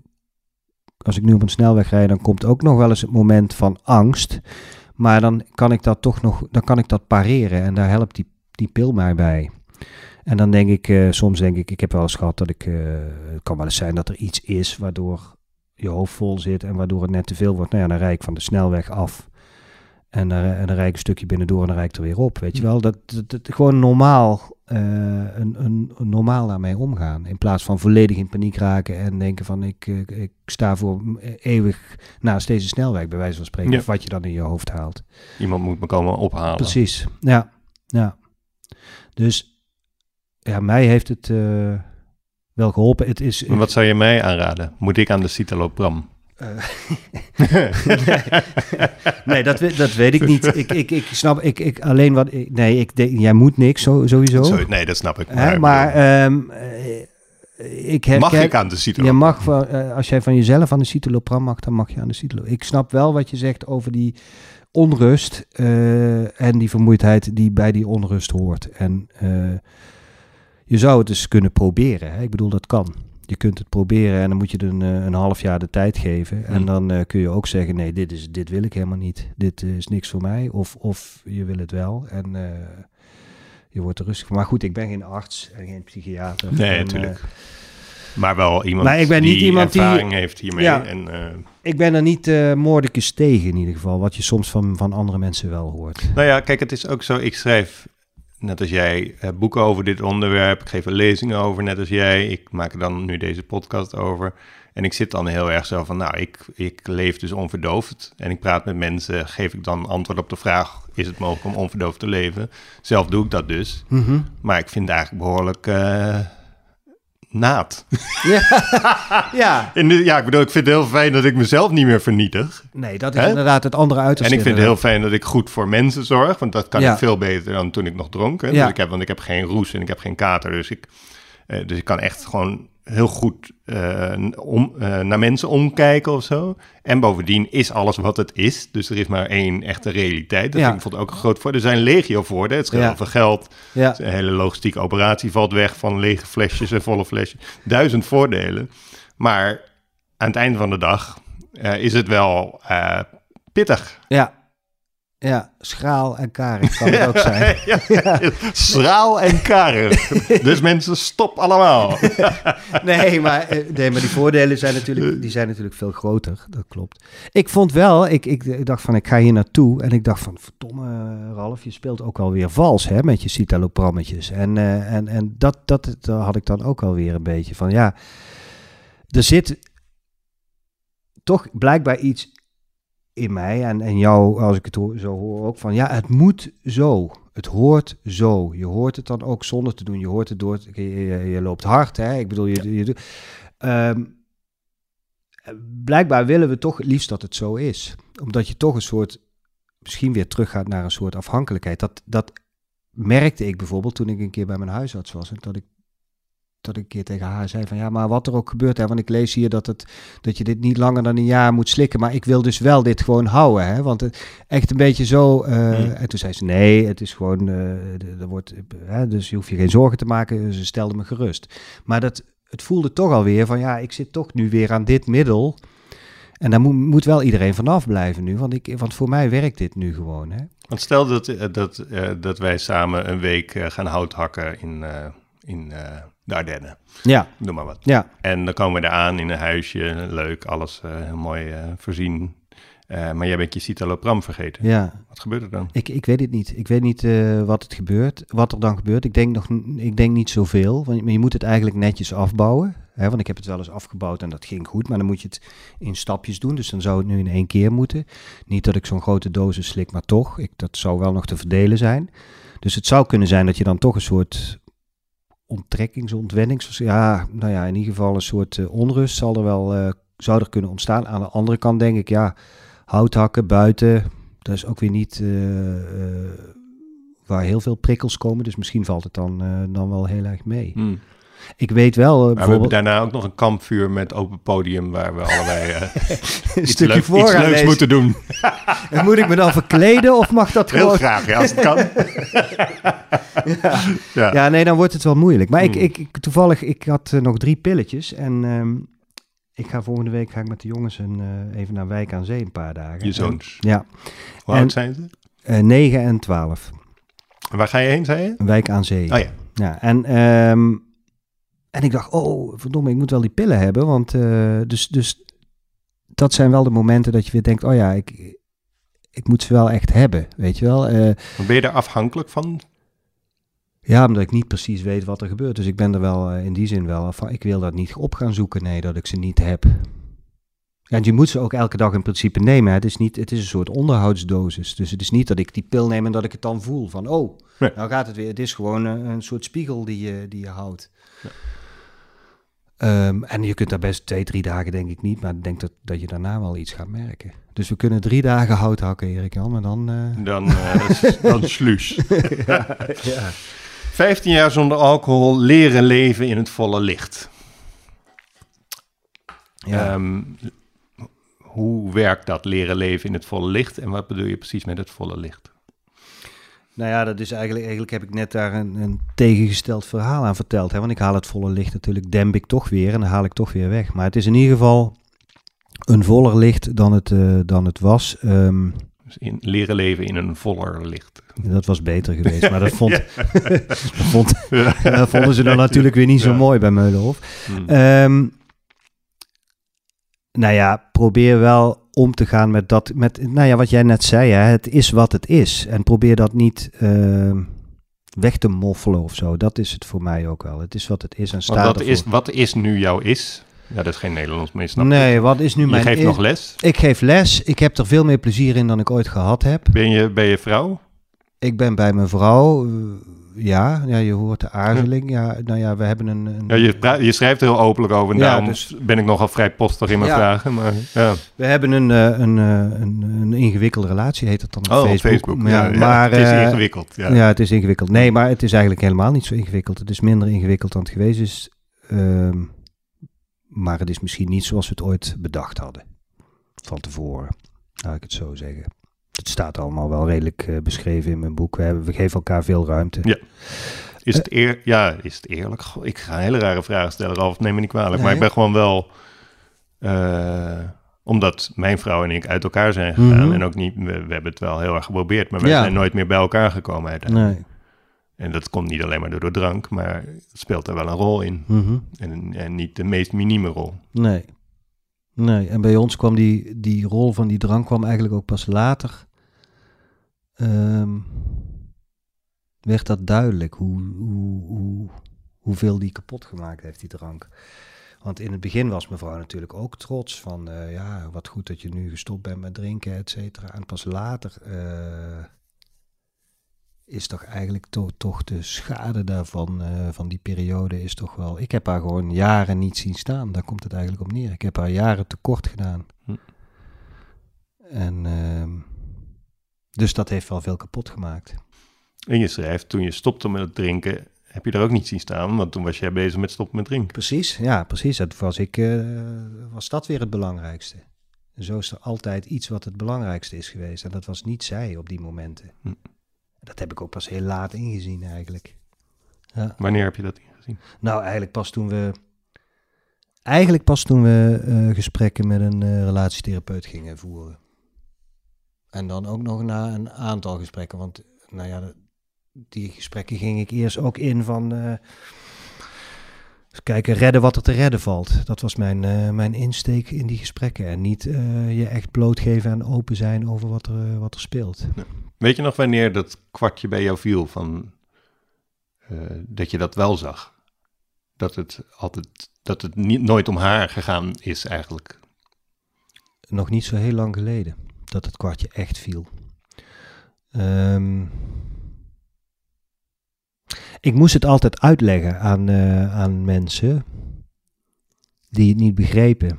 als ik nu op een snelweg rijd, dan komt ook nog wel eens het moment van angst. Maar dan kan ik dat toch nog, dan kan ik dat pareren en daar helpt die, die pil mij bij. En dan denk ik, soms denk ik, ik heb wel eens gehad dat ik, het kan wel eens zijn dat er iets is waardoor je hoofd vol zit en waardoor het net te veel wordt. Nou ja, dan rijd ik van de snelweg af. En dan, en dan rijd ik een stukje binnendoor en dan rijd ik er weer op. Weet je wel, dat, dat, dat- gewoon normaal, eh, een, een, een normaal daarmee omgaan. In plaats van volledig in paniek raken en denken van ik, ik, ik sta voor eeuwig naast deze snelweg, bij wijze van spreken. Ja. Of wat je dan in je hoofd haalt. Iemand moet me komen ophalen. Precies, ja. ja. Dus ja, mij heeft het eh, wel geholpen. Het is, Maar wat zou je mij aanraden? Moet ik aan de citalopram? Eh, nee, dat, we- dat weet ik niet. Ik, ik, ik snap, ik, ik alleen wat. ik- nee, ik denk, jij moet niks, zo, sowieso. Zo, nee, dat snap ik. Hè, maar ehm, eh, ik herken, mag ik aan de citalopram? je mag, van, eh, als jij van jezelf aan de citalopram mag, dan mag je aan de citalopram. Ik snap wel wat je zegt over die onrust eh, en die vermoeidheid die bij die onrust hoort. En eh, je zou het dus kunnen proberen. Hè? Ik bedoel, dat kan. Je kunt het proberen en dan moet je het een, eh, een half jaar de tijd geven. En Hmm. dan eh, kun je ook zeggen, nee, dit, is, dit wil ik helemaal niet. Dit eh, is niks voor mij. Of, of je wil het wel. En eh, je wordt er rustig van. Maar goed, ik ben geen arts en geen psychiater. Nee, En, natuurlijk. maar wel iemand Maar ik ben die niet iemand die- ervaring heeft hiermee. Ja. En, eh, ik ben er niet eh moordicus tegen in ieder geval. Wat je soms van, van andere mensen wel hoort. nou ja, kijk, het is ook zo. Ik schrijf, net als jij, eh, boeken over dit onderwerp. Ik geef er lezingen over, net als jij. Ik maak er dan nu deze podcast over. En ik zit dan heel erg zo van, nou, ik, ik leef dus onverdoofd. En ik praat met mensen, geef ik dan antwoord op de vraag... is het mogelijk om onverdoofd te leven? Zelf doe ik dat dus. Maar ik vind het eigenlijk behoorlijk eh, naad. Ja, En de- ja, ik bedoel, ik vind het heel fijn dat ik mezelf niet meer vernietig. nee, dat is Hè? inderdaad het andere uiterste. En ik vind het heel fijn dat ik goed voor mensen zorg. Want dat kan Ja. ik veel beter dan toen ik nog dronk. Hè? Ja. Dus ik heb, want ik heb geen roes en ik heb geen kater. Dus ik, eh, dus ik kan echt gewoon heel goed eh, om, eh, naar mensen omkijken of zo. En bovendien is alles wat het is. Dus er is maar één echte realiteit. Dat Ja. vind ik ook een groot voordeel. Er zijn legio voordelen. Het scheelt Ja. veel geld. Ja. Een hele logistieke operatie valt weg van lege flesjes en volle flesjes. Duizend voordelen. Maar aan het einde van de dag eh, is het wel pittig. Ja. Ja, schraal en karig kan het ook zijn. ja, Schraal en karig. dus mensen, stop allemaal. Nee, maar, eh, nee, maar die voordelen zijn natuurlijk, die zijn natuurlijk veel groter. Dat klopt. Ik vond wel, ik, ik, ik dacht van ik ga hier naartoe. En ik dacht van verdomme Ralf, je speelt ook alweer vals hè, met je citaloprammetjes. En, eh, en, en dat, dat, dat had ik dan ook alweer een beetje van ja, er zit toch blijkbaar iets in mij en, en jou, als ik het hoor, zo hoor ook van ja, het moet zo. Het hoort zo. Je hoort het dan ook zonder te doen. Je hoort het door. Je, je, je loopt hard, hè? Ik bedoel, je, je, doet- Ehm, blijkbaar willen we toch het liefst dat het zo is. Omdat je toch een soort, misschien weer teruggaat naar een soort afhankelijkheid. Dat, dat merkte ik bijvoorbeeld toen ik een keer bij mijn huisarts was. En dat ik dat ik een keer tegen haar zei van ja, maar wat er ook gebeurt, hè, want ik lees hier dat, het, dat je dit niet langer dan een jaar moet slikken, maar ik wil dus wel dit gewoon houden, hè, want het, echt een beetje zo. eh, En toen zei ze nee, het is gewoon, eh, er wordt, hè, dus je hoeft je geen zorgen te maken. Ze stelde me gerust. Maar dat, het voelde toch alweer van ja, ik zit toch nu weer aan dit middel. En daar moet, moet wel iedereen vanaf blijven nu, want, ik, want voor mij werkt dit nu gewoon. Hè? Want stel dat, eh, dat, dat wij samen een week gaan hout hakken in, in eh, de Ardennen. Ja, Noem maar wat. ja. En dan komen we daar aan in een huisje, leuk, alles eh, heel mooi eh, voorzien. Eh, maar jij bent je citalopram vergeten. ja. Wat gebeurt er dan? Ik, ik weet het niet. Ik weet niet eh, wat, het gebeurt, wat er dan gebeurt. Ik denk, nog, ik denk niet zoveel, want je- je moet het eigenlijk netjes afbouwen. Hè? Want ik heb het wel eens afgebouwd en dat ging goed, maar dan moet je het in stapjes doen. Dus dan zou het nu in één keer moeten. Niet dat ik zo'n grote dosis slik, maar toch. Ik, dat zou wel nog te verdelen zijn. Dus het zou kunnen zijn dat je dan toch een soort onttrekkings, ontwennings... Ja, nou ja, in ieder geval een soort eh, onrust zal er wel, eh, zou er kunnen ontstaan. Aan de andere kant denk ik, ja, hout hakken buiten, dat is ook weer niet eh, waar heel veel prikkels komen. Dus misschien valt het dan, dan wel heel erg mee. Hmm. Ik weet wel, eh, Maar we hebben bijvoorbeeld daarna ook nog een kampvuur met open podium waar we allebei eh, een stukje leuk- voor iets gaan leuks lezen. moeten doen. En moet ik me dan verkleden of mag dat Heel gewoon? graag, ja, als het kan. ja. Ja, nee, dan wordt het wel moeilijk. Maar ik, Hmm. ik, ik, toevallig, ik had eh, nog drie pilletjes. En ehm, ik ga volgende week ga ik met de jongens een, eh, even naar Wijk aan Zee een paar dagen. Je zoons. En- ja, Hoe En- oud zijn ze? eh 9 en 12. En waar ga je heen, zei je? Wijk aan Zee. Oh ja. Ja, en, ehm, en ik dacht, oh, verdomme, ik moet wel die pillen hebben. Want eh, dus, dus dat zijn wel de momenten dat je weer denkt, oh ja, ik, ik moet ze wel echt hebben, weet je wel. Eh, Ben je daar afhankelijk van? ja, omdat ik niet precies weet wat er gebeurt. Dus ik ben er wel eh, in die zin wel van, ik wil dat niet op gaan zoeken, nee, dat ik ze niet heb. Ja, en je moet ze ook elke dag in principe nemen. hè. Het is, niet, het is een soort onderhoudsdosis. Dus het is niet dat ik die pil neem en dat ik het dan voel van, oh, Nee. nou gaat het weer. Het is gewoon eh, een soort spiegel die je, die je houdt. Ehm, en je kunt daar best twee, drie dagen denk ik niet, maar ik denk dat, dat je daarna wel iets gaat merken. Dus we kunnen drie dagen hout hakken, Erik Jan, maar dan... eh, Dan, eh dan sluis. ja. 15 jaar zonder alcohol, leren leven in het volle licht. Ja. Ehm, hoe werkt dat leren leven in het volle licht? En wat bedoel je precies met het volle licht? Nou ja, dat is eigenlijk, eigenlijk heb ik net daar een, een tegengesteld verhaal aan verteld. Hè? Want ik haal het volle licht natuurlijk, demp ik toch weer en dan haal ik toch weer weg. Maar het is in ieder geval een voller licht dan het, eh, dan het was. Ehm, Dus in, leren leven in een voller licht. dat was beter geweest, maar dat, vond, dat, vond, dat vonden ze dan natuurlijk weer niet zo Ja. mooi bij Meulenhof. Hmm. Ehm, nou ja, probeer wel om te gaan met dat, met, nou ja, wat jij net zei, hè, het is wat het is. En probeer dat niet ehm, weg te moffelen of zo. Dat is het voor mij ook wel. Het is wat het is en sta Want wat is, wat is nu jouw is? Ja, dat is geen Nederlands, maar je snapt Nee, het. wat is nu Je mijn... geeft i- nog les. Ik geef les. Ik heb er veel meer plezier in dan ik ooit gehad heb. Ben je, ben je vrouw? Ik ben bij mijn vrouw. eh, ja, ja, je hoort de aarzeling. Ja, nou ja, we hebben een... een Ja, je, je schrijft er heel openlijk over. En Ja, daarom dus- ben ik nogal vrij postig in mijn Ja. vragen. Maar, ja. We hebben een, eh, een, eh, een, een ingewikkelde relatie, heet het dan op Oh, Facebook. Facebook. Maar het is eh, ingewikkeld. Ja. Ja. het is ingewikkeld. Nee, maar het is eigenlijk helemaal niet zo ingewikkeld. Het is minder ingewikkeld dan het geweest is. Ehm, maar het is misschien niet zoals we het ooit bedacht hadden. Van tevoren, laat ik het zo zeggen. Het staat allemaal wel redelijk eh, beschreven in mijn boek. We, hebben, we geven elkaar veel ruimte. Ja. Is het, eer, ja, is het eerlijk? Goh, ik ga een hele rare vragen stellen, Ralf. Neem me niet kwalijk. Maar ik ben gewoon wel... eh, omdat mijn vrouw en ik uit elkaar zijn gegaan. Mhm. En ook niet... We, we hebben het wel heel erg geprobeerd. Maar we Ja. zijn nooit meer bij elkaar gekomen uiteindelijk. Nee. En dat komt niet alleen maar door de drank. Maar het speelt er wel een rol in. Mhm. En, en niet de meest minieme rol. Nee. Nee, en bij ons kwam die, die rol van die drank kwam eigenlijk ook pas later. Ehm, werd dat duidelijk hoe, hoe, hoe, hoeveel die kapot gemaakt heeft, die drank. Want in het begin was mevrouw natuurlijk ook trots van, eh, ja, wat goed dat je nu gestopt bent met drinken, et cetera. En pas later eh, is toch eigenlijk to- toch de schade daarvan, eh, van die periode, is toch wel... Ik heb haar gewoon jaren niet zien staan, daar komt het eigenlijk op neer. Ik heb haar jaren tekort gedaan. Hm. En ehm, dus dat heeft wel veel kapot gemaakt. En je schrijft, toen je stopte met het drinken, heb je er ook niet zien staan, want toen was jij bezig met stoppen met drinken. Precies, ja, precies. Dat was, ik, eh, was dat weer het belangrijkste. En zo is er altijd iets wat het belangrijkste is geweest. En dat was niet zij op die momenten. Hm. Dat heb ik ook pas heel laat ingezien eigenlijk. Ja. Wanneer heb je dat ingezien? Nou, eigenlijk pas toen we. Eigenlijk pas toen we eh, gesprekken met een eh, relatietherapeut gingen voeren. En dan ook nog na een aantal gesprekken. Want, nou ja, die gesprekken ging ik eerst ook in van. eens kijken, redden wat er te redden valt. Dat was mijn, eh, mijn insteek in die gesprekken. En niet eh, je echt blootgeven en open zijn over wat er, wat er speelt. Weet je nog wanneer dat kwartje bij jou viel van dat je dat wel zag? Dat het altijd, dat het niet, nooit om haar gegaan is eigenlijk. nog niet zo heel lang geleden dat het kwartje echt viel. Ehm, ik moest het altijd uitleggen aan, eh, aan mensen die het niet begrepen.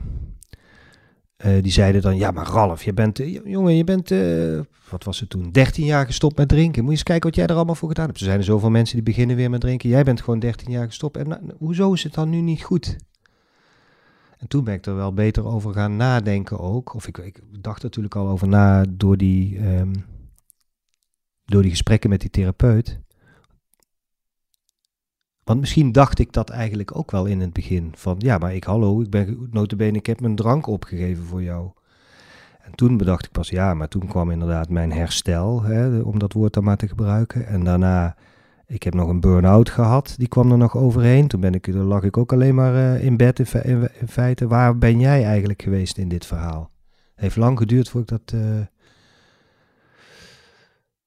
Eh, die zeiden dan, ja maar Ralf, je bent, eh, jongen, je bent, eh, wat was het toen, 13 jaar gestopt met drinken. Moet je eens kijken wat jij er allemaal voor gedaan hebt. Er zijn zoveel mensen die beginnen weer met drinken. Jij bent gewoon 13 jaar gestopt. En hoezo is het dan nu niet goed? En toen ben ik er wel beter over gaan nadenken ook. Of ik, ik dacht natuurlijk al over na door die, ehm, door die gesprekken met die therapeut. Want misschien dacht ik dat eigenlijk ook wel in het begin. Van ja, maar ik hallo, ik ben notabene, ik heb mijn drank opgegeven voor jou. En toen bedacht ik pas, ja, maar toen kwam inderdaad mijn herstel, hè, om dat woord dan maar te gebruiken. En daarna, ik heb nog een burn-out gehad, die kwam er nog overheen. Toen ben ik, lag ik ook alleen maar eh, in bed in, fe- in- in feite. Waar ben jij eigenlijk geweest in dit verhaal? Het heeft lang geduurd voordat ik dat, eh,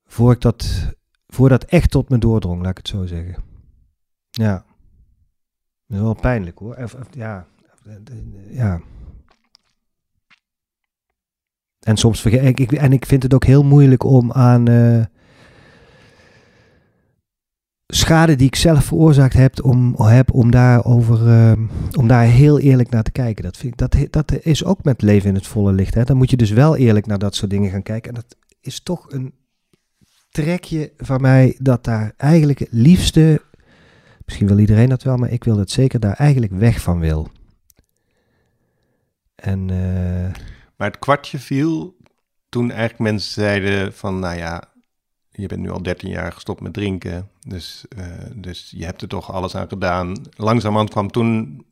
voor ik dat, voor dat echt tot me doordrong, laat ik het zo zeggen. Ja. Wel pijnlijk hoor. Ja. ja. En soms vergeet ik, ik, en ik vind het ook heel moeilijk om aan eh, schade die ik zelf veroorzaakt heb, om, heb, om, daar over, eh, om daar heel eerlijk naar te kijken. Dat, vind ik, dat, dat is ook met leven in het volle licht. Hè. Dan moet je dus wel eerlijk naar dat soort dingen gaan kijken. En dat is toch een trekje van mij dat daar eigenlijk het liefste, misschien wil iedereen dat wel, maar ik wil dat zeker daar eigenlijk weg van wil. En eh, Maar het kwartje viel toen eigenlijk mensen zeiden van, nou ja, je bent nu al 13 jaar gestopt met drinken, dus, eh, dus je hebt er toch alles aan gedaan. Langzamerhand kwam toen,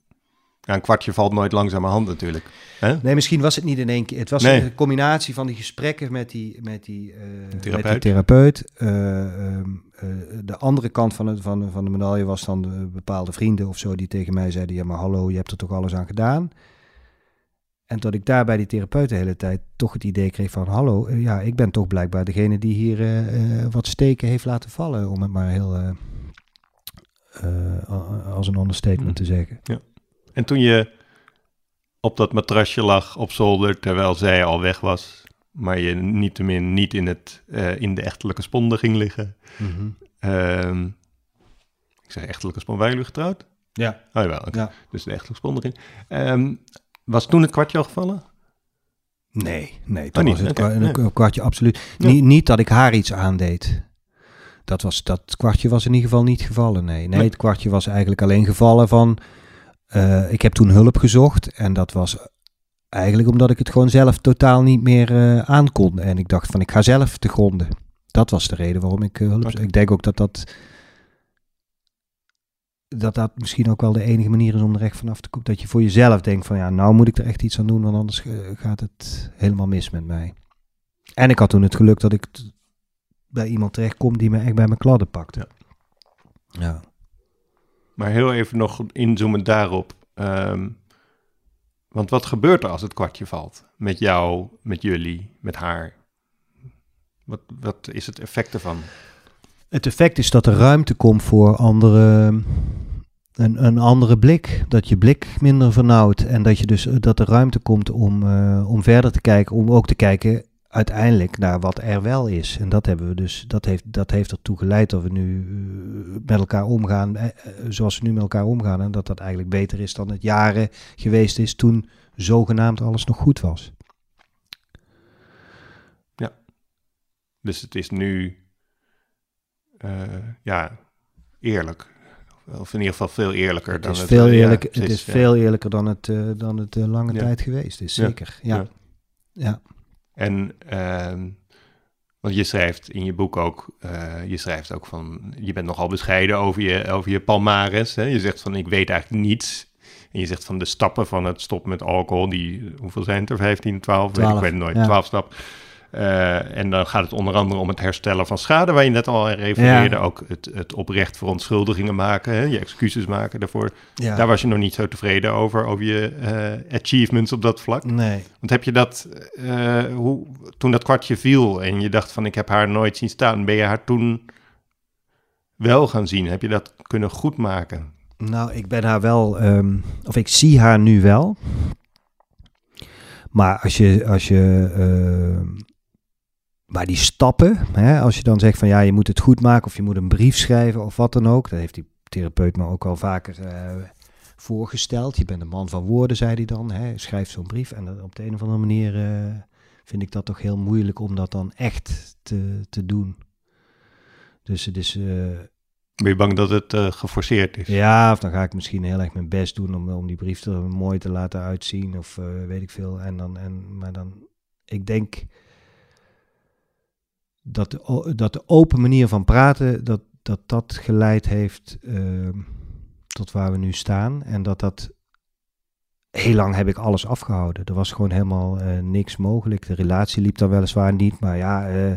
ja, een kwartje valt nooit langzamerhand natuurlijk. Hè? Nee, misschien was het niet in één keer. Het was Nee. een combinatie van die gesprekken met die, met die, eh, met die therapeut. Eh, ehm, eh, de andere kant van, het, van, van de medaille was dan de bepaalde vrienden of zo die tegen mij zeiden: Ja, maar hallo, je hebt er toch alles aan gedaan. En dat ik daar bij die therapeut de hele tijd toch het idee kreeg van... hallo, eh, ja, ik ben toch blijkbaar degene die hier eh, eh, wat steken heeft laten vallen... om het maar heel als een understatement te zeggen. En toen je op dat matrasje lag op zolder, terwijl zij al weg was, maar je niettemin niet in, het, in de echtelijke sponde ging liggen. Ehm, ik zeg echtelijke sponde, waren jullie getrouwd? Ja. Oh jawel. Ja. dus de echtelijke sponde ging. Ehm, was toen het kwartje al gevallen? Nee, nee, toen niet, was het kwa- nee. een kwartje absoluut. Ja. Niet, niet dat ik haar iets aandeed. Dat, was, dat kwartje was in ieder geval niet gevallen, nee. Nee, Nee. het kwartje was eigenlijk alleen gevallen van... eh, ik heb toen hulp gezocht en dat was eigenlijk omdat ik het gewoon zelf totaal niet meer eh aankon. En ik dacht van, ik ga zelf te gronden. Dat was de reden waarom ik eh, hulp. Ik denk ook dat dat... Dat dat misschien ook wel de enige manier is om er echt vanaf te komen. Dat je voor jezelf denkt van ja, nou moet ik er echt iets aan doen, want anders eh, gaat het helemaal mis met mij. En ik had toen het geluk dat ik bij iemand terechtkom die me echt bij mijn kladden pakt. Ja. Ja. Maar heel even nog inzoomen daarop. Ehm, want wat gebeurt er als het kwartje valt? Met jou, met jullie, met haar? Wat, wat is het effect ervan? Het effect is dat er ruimte komt voor andere, een, een andere blik. Dat je blik minder vernauwt. En dat, je dus, eh, dat er ruimte komt om, eh, om verder te kijken. Om ook te kijken uiteindelijk naar wat er wel is. En dat hebben we dus. Dat heeft, dat heeft ertoe geleid dat we nu eh, met elkaar omgaan. zoals we nu met elkaar omgaan. En dat dat eigenlijk beter is dan het jaren geweest is toen zogenaamd alles nog goed was. Dus het is nu, ja, eerlijk. Of in ieder geval veel eerlijker Het dan is, het... veel, eh, ja, eerlijk, het is ja. veel eerlijker dan het, eh, dan het eh, lange Ja. tijd geweest is. Zeker. Ja. Ja. En, ehm, want je schrijft in je boek ook, eh, je schrijft ook van, je bent nogal bescheiden over je, over je palmares. Hè? Je zegt van, ik weet eigenlijk niets. En je zegt van de stappen van het stoppen met alcohol, die, hoeveel zijn het er? 15, 12? Weet ik, Twaalf, ik weet het nooit, ja. 12 stappen. Eh, en dan gaat het onder andere om het herstellen van schade, waar je net al aan refereerde. Ja. Ook het, het oprecht verontschuldigingen maken, hè? je excuses maken daarvoor. Ja. Daar was je nog niet zo tevreden over, over je eh, achievements op dat vlak. Nee. Want heb je dat, eh, hoe, toen dat kwartje viel en je dacht van ik heb haar nooit zien staan, ben je haar toen wel gaan zien? Heb je dat kunnen goedmaken? Nou, ik ben haar wel, ehm, of ik zie haar nu wel. Maar als je, als je, ehm, maar die stappen, hè, als je dan zegt van ja, je moet het goed maken of je moet een brief schrijven of wat dan ook. Dat heeft die therapeut me ook al vaker eh, voorgesteld. Je bent een man van woorden, zei hij dan. Hè, schrijf zo'n brief. En op de een of andere manier eh, vind ik dat toch heel moeilijk om dat dan echt te, te doen. Dus het is... eh, Ben je bang dat het geforceerd is? ja, of dan ga ik misschien heel erg mijn best doen om, om die brief er mooi te laten uitzien. Of weet ik veel. En dan, en, maar dan, ik denk dat de, dat de open manier van praten, dat dat, dat geleid heeft eh, tot waar we nu staan. En dat dat, heel lang heb ik alles afgehouden. Er was gewoon helemaal eh, niks mogelijk. De relatie liep dan weliswaar niet, maar ja, eh,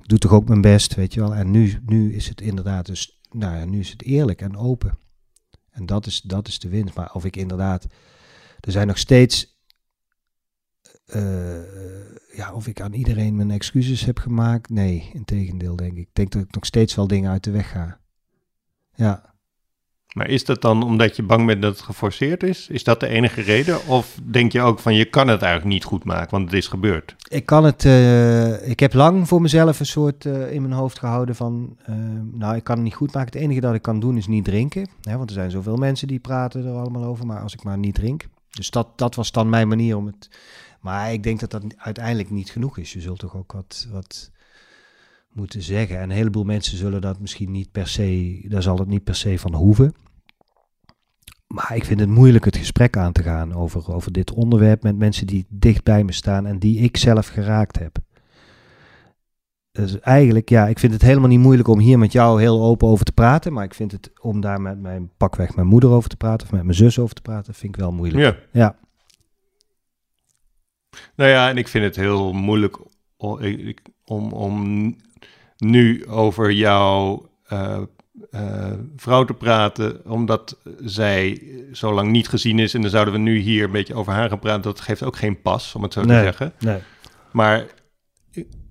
ik doe toch ook mijn best, weet je wel. En nu, nu is het inderdaad dus, nou ja, nu is het eerlijk en open. En dat is, dat is de winst. Maar of ik inderdaad, er zijn nog steeds, eh, ja, of ik aan iedereen mijn excuses heb gemaakt. Nee, in tegendeel denk ik. Ik denk dat ik nog steeds wel dingen uit de weg ga. Ja. Maar is dat dan omdat je bang bent dat het geforceerd is? Is dat de enige reden? Of denk je ook van je kan het eigenlijk niet goed maken, want het is gebeurd? Ik kan het, eh, ik heb lang voor mezelf een soort eh, in mijn hoofd gehouden van, nou ik kan het niet goed maken. Het enige dat ik kan doen is niet drinken. Hè, want er zijn zoveel mensen die praten er allemaal over, maar als ik maar niet drink. Dus dat, dat was dan mijn manier om het, maar ik denk dat dat uiteindelijk niet genoeg is. Je zult toch ook wat, wat moeten zeggen. En een heleboel mensen zullen dat misschien niet per se, daar zal het niet per se van hoeven. Maar ik vind het moeilijk het gesprek aan te gaan over, over dit onderwerp met mensen die dicht bij me staan en die ik zelf geraakt heb. Dus eigenlijk, ja, ik vind het helemaal niet moeilijk om hier met jou heel open over te praten. Maar ik vind het om daar met mijn pakweg mijn moeder over te praten of met mijn zus over te praten, vind ik wel moeilijk. Ja. Ja. Nou ja, en ik vind het heel moeilijk om, om nu over jouw eh, eh, vrouw te praten, omdat zij zo lang niet gezien is. En dan zouden we nu hier een beetje over haar gaan praten. Dat geeft ook geen pas, om het zo te zeggen. Nee. Maar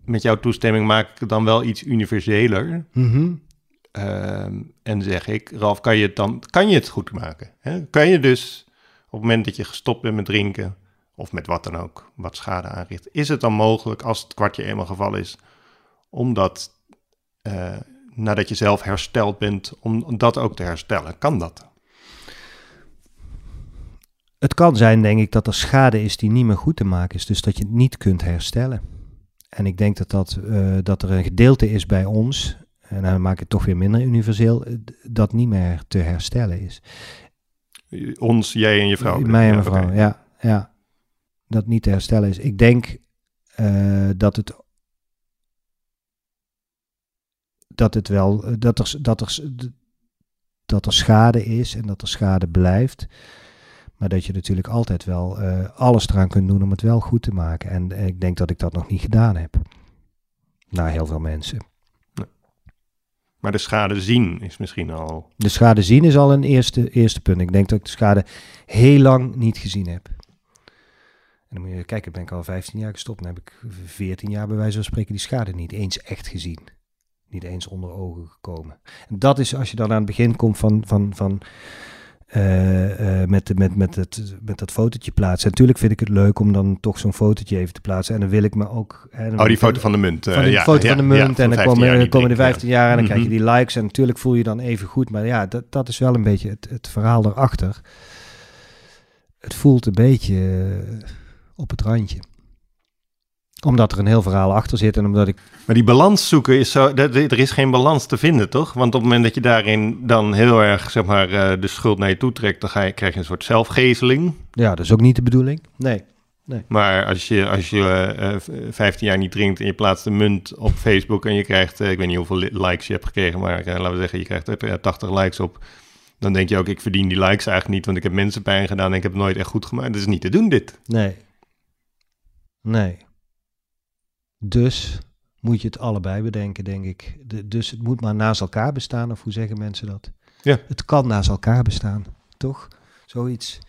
met jouw toestemming maak ik het dan wel iets universeler. Mhm. Ehm, en zeg ik, Ralf, kan je het dan kan je het goed maken? Hè? Kan je dus op het moment dat je gestopt bent met drinken, of met wat dan ook, wat schade aanricht, is het dan mogelijk, als het kwartje eenmaal gevallen is, om dat, eh, nadat je zelf hersteld bent, om dat ook te herstellen? Kan dat? Het kan zijn, denk ik, dat er schade is die niet meer goed te maken is. Dus dat je het niet kunt herstellen. En ik denk dat, dat, eh, dat er een gedeelte is bij ons, en dan maak ik het toch weer minder universeel, eh, dat niet meer te herstellen is. Ons, jij en je vrouw. Mij en mijn vrouw, ja, ja. Dat niet te herstellen is. Ik denk eh, dat het dat het wel eh, dat er, dat, er, dat er schade is en dat er schade blijft. Maar dat je natuurlijk altijd wel eh, alles eraan kunt doen om het wel goed te maken. En ik denk dat ik dat nog niet gedaan heb. Naar heel veel mensen. Maar de schade zien is misschien al... De schade zien is al een eerste, eerste punt. Ik denk dat ik de schade heel lang niet gezien heb. En dan moet je kijken, ben ik al 15 jaar gestopt. Dan heb ik 14 jaar bij wijze van spreken die schade niet eens echt gezien. Niet eens onder ogen gekomen. En dat is als je dan aan het begin komt van, van, van eh, eh, met, met, met, het, met dat fotootje plaatsen. Natuurlijk vind ik het leuk om dan toch zo'n fotootje even te plaatsen. En dan wil ik me ook... Hè, Oh, die ik- foto van de munt. eh, van die ja, foto ja, van de munt. en dan 15 komen, komen de drinken, 15 jaar en dan krijg je Mhm. die likes. En natuurlijk voel je dan even goed. Maar ja, dat, dat is wel een beetje het, het verhaal erachter. Het voelt een beetje op het randje. Omdat er een heel verhaal achter zit en omdat ik... Maar die balans zoeken is zo... Er is geen balans te vinden, toch? Want op het moment dat je daarin dan heel erg, zeg maar, eh, de schuld naar je toe trekt... dan ga je, krijg je een soort zelfgezeling. Ja, dat is ook niet de bedoeling. Nee. Maar als je, als je eh, eh, 15 jaar niet drinkt en je plaatst een munt op Facebook... en je krijgt, eh, ik weet niet hoeveel li- likes je hebt gekregen... maar eh, laten we zeggen, je krijgt er eh, 80 likes op... dan denk je ook, ik verdien die likes eigenlijk niet... want ik heb mensen pijn gedaan en ik heb het nooit echt goed gemaakt. Dat is niet te doen, dit. Nee. Nee. Dus moet je het allebei bedenken, denk ik. De, dus het moet maar naast elkaar bestaan, of hoe zeggen mensen dat? Ja. Het kan naast elkaar bestaan, toch? Zoiets.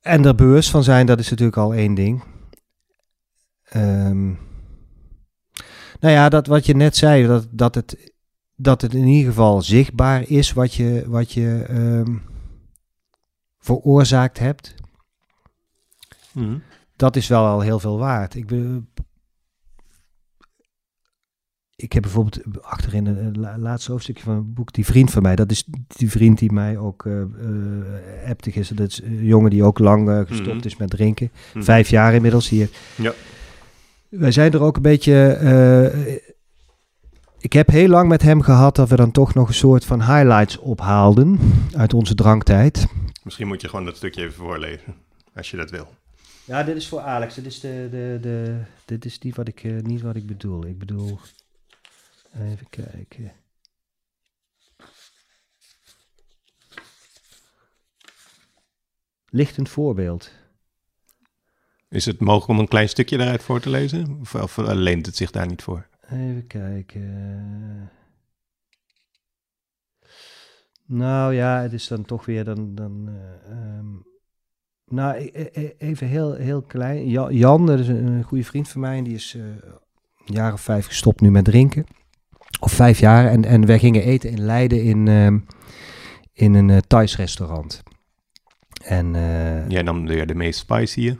En er bewust van zijn, dat is natuurlijk al één ding. Ehm, nou ja, dat wat je net zei, dat, dat, het, dat het in ieder geval zichtbaar is wat je, wat je ehm, veroorzaakt hebt dat is wel al heel veel waard. Ik, be- ik heb bijvoorbeeld achterin een la- laatste hoofdstukje van een boek, die vriend van mij, dat is die vriend die mij ook appte gisteren. Dat is een jongen die ook lang eh, gestopt Mhm. is met drinken. Mhm. Vijf jaar inmiddels hier. Ja. Wij zijn er ook een beetje... ik heb heel lang met hem gehad dat we dan toch nog een soort van highlights ophaalden uit onze dranktijd. Misschien moet je gewoon dat stukje even voorlezen, als je dat wil. Ja, dit is voor Alex. Dit is, de, de, de, dit is niet, wat ik, eh, niet wat ik bedoel. Ik bedoel... Even kijken. Lichtend voorbeeld. Is het mogelijk om een klein stukje daaruit voor te lezen? Of, of eh, leent het zich daar niet voor? Even kijken. Nou ja, het is dan toch weer dan. dan eh, ehm, nou, e- e- e- even heel, heel klein. Ja- Jan, dat is een, goede vriend van mij. En die is eh, een jaar of vijf gestopt nu met drinken. Of vijf jaar. En, en wij gingen eten in Leiden in, ehm, in een eh, Thais restaurant. En eh, Jij nam weer de meest spicy.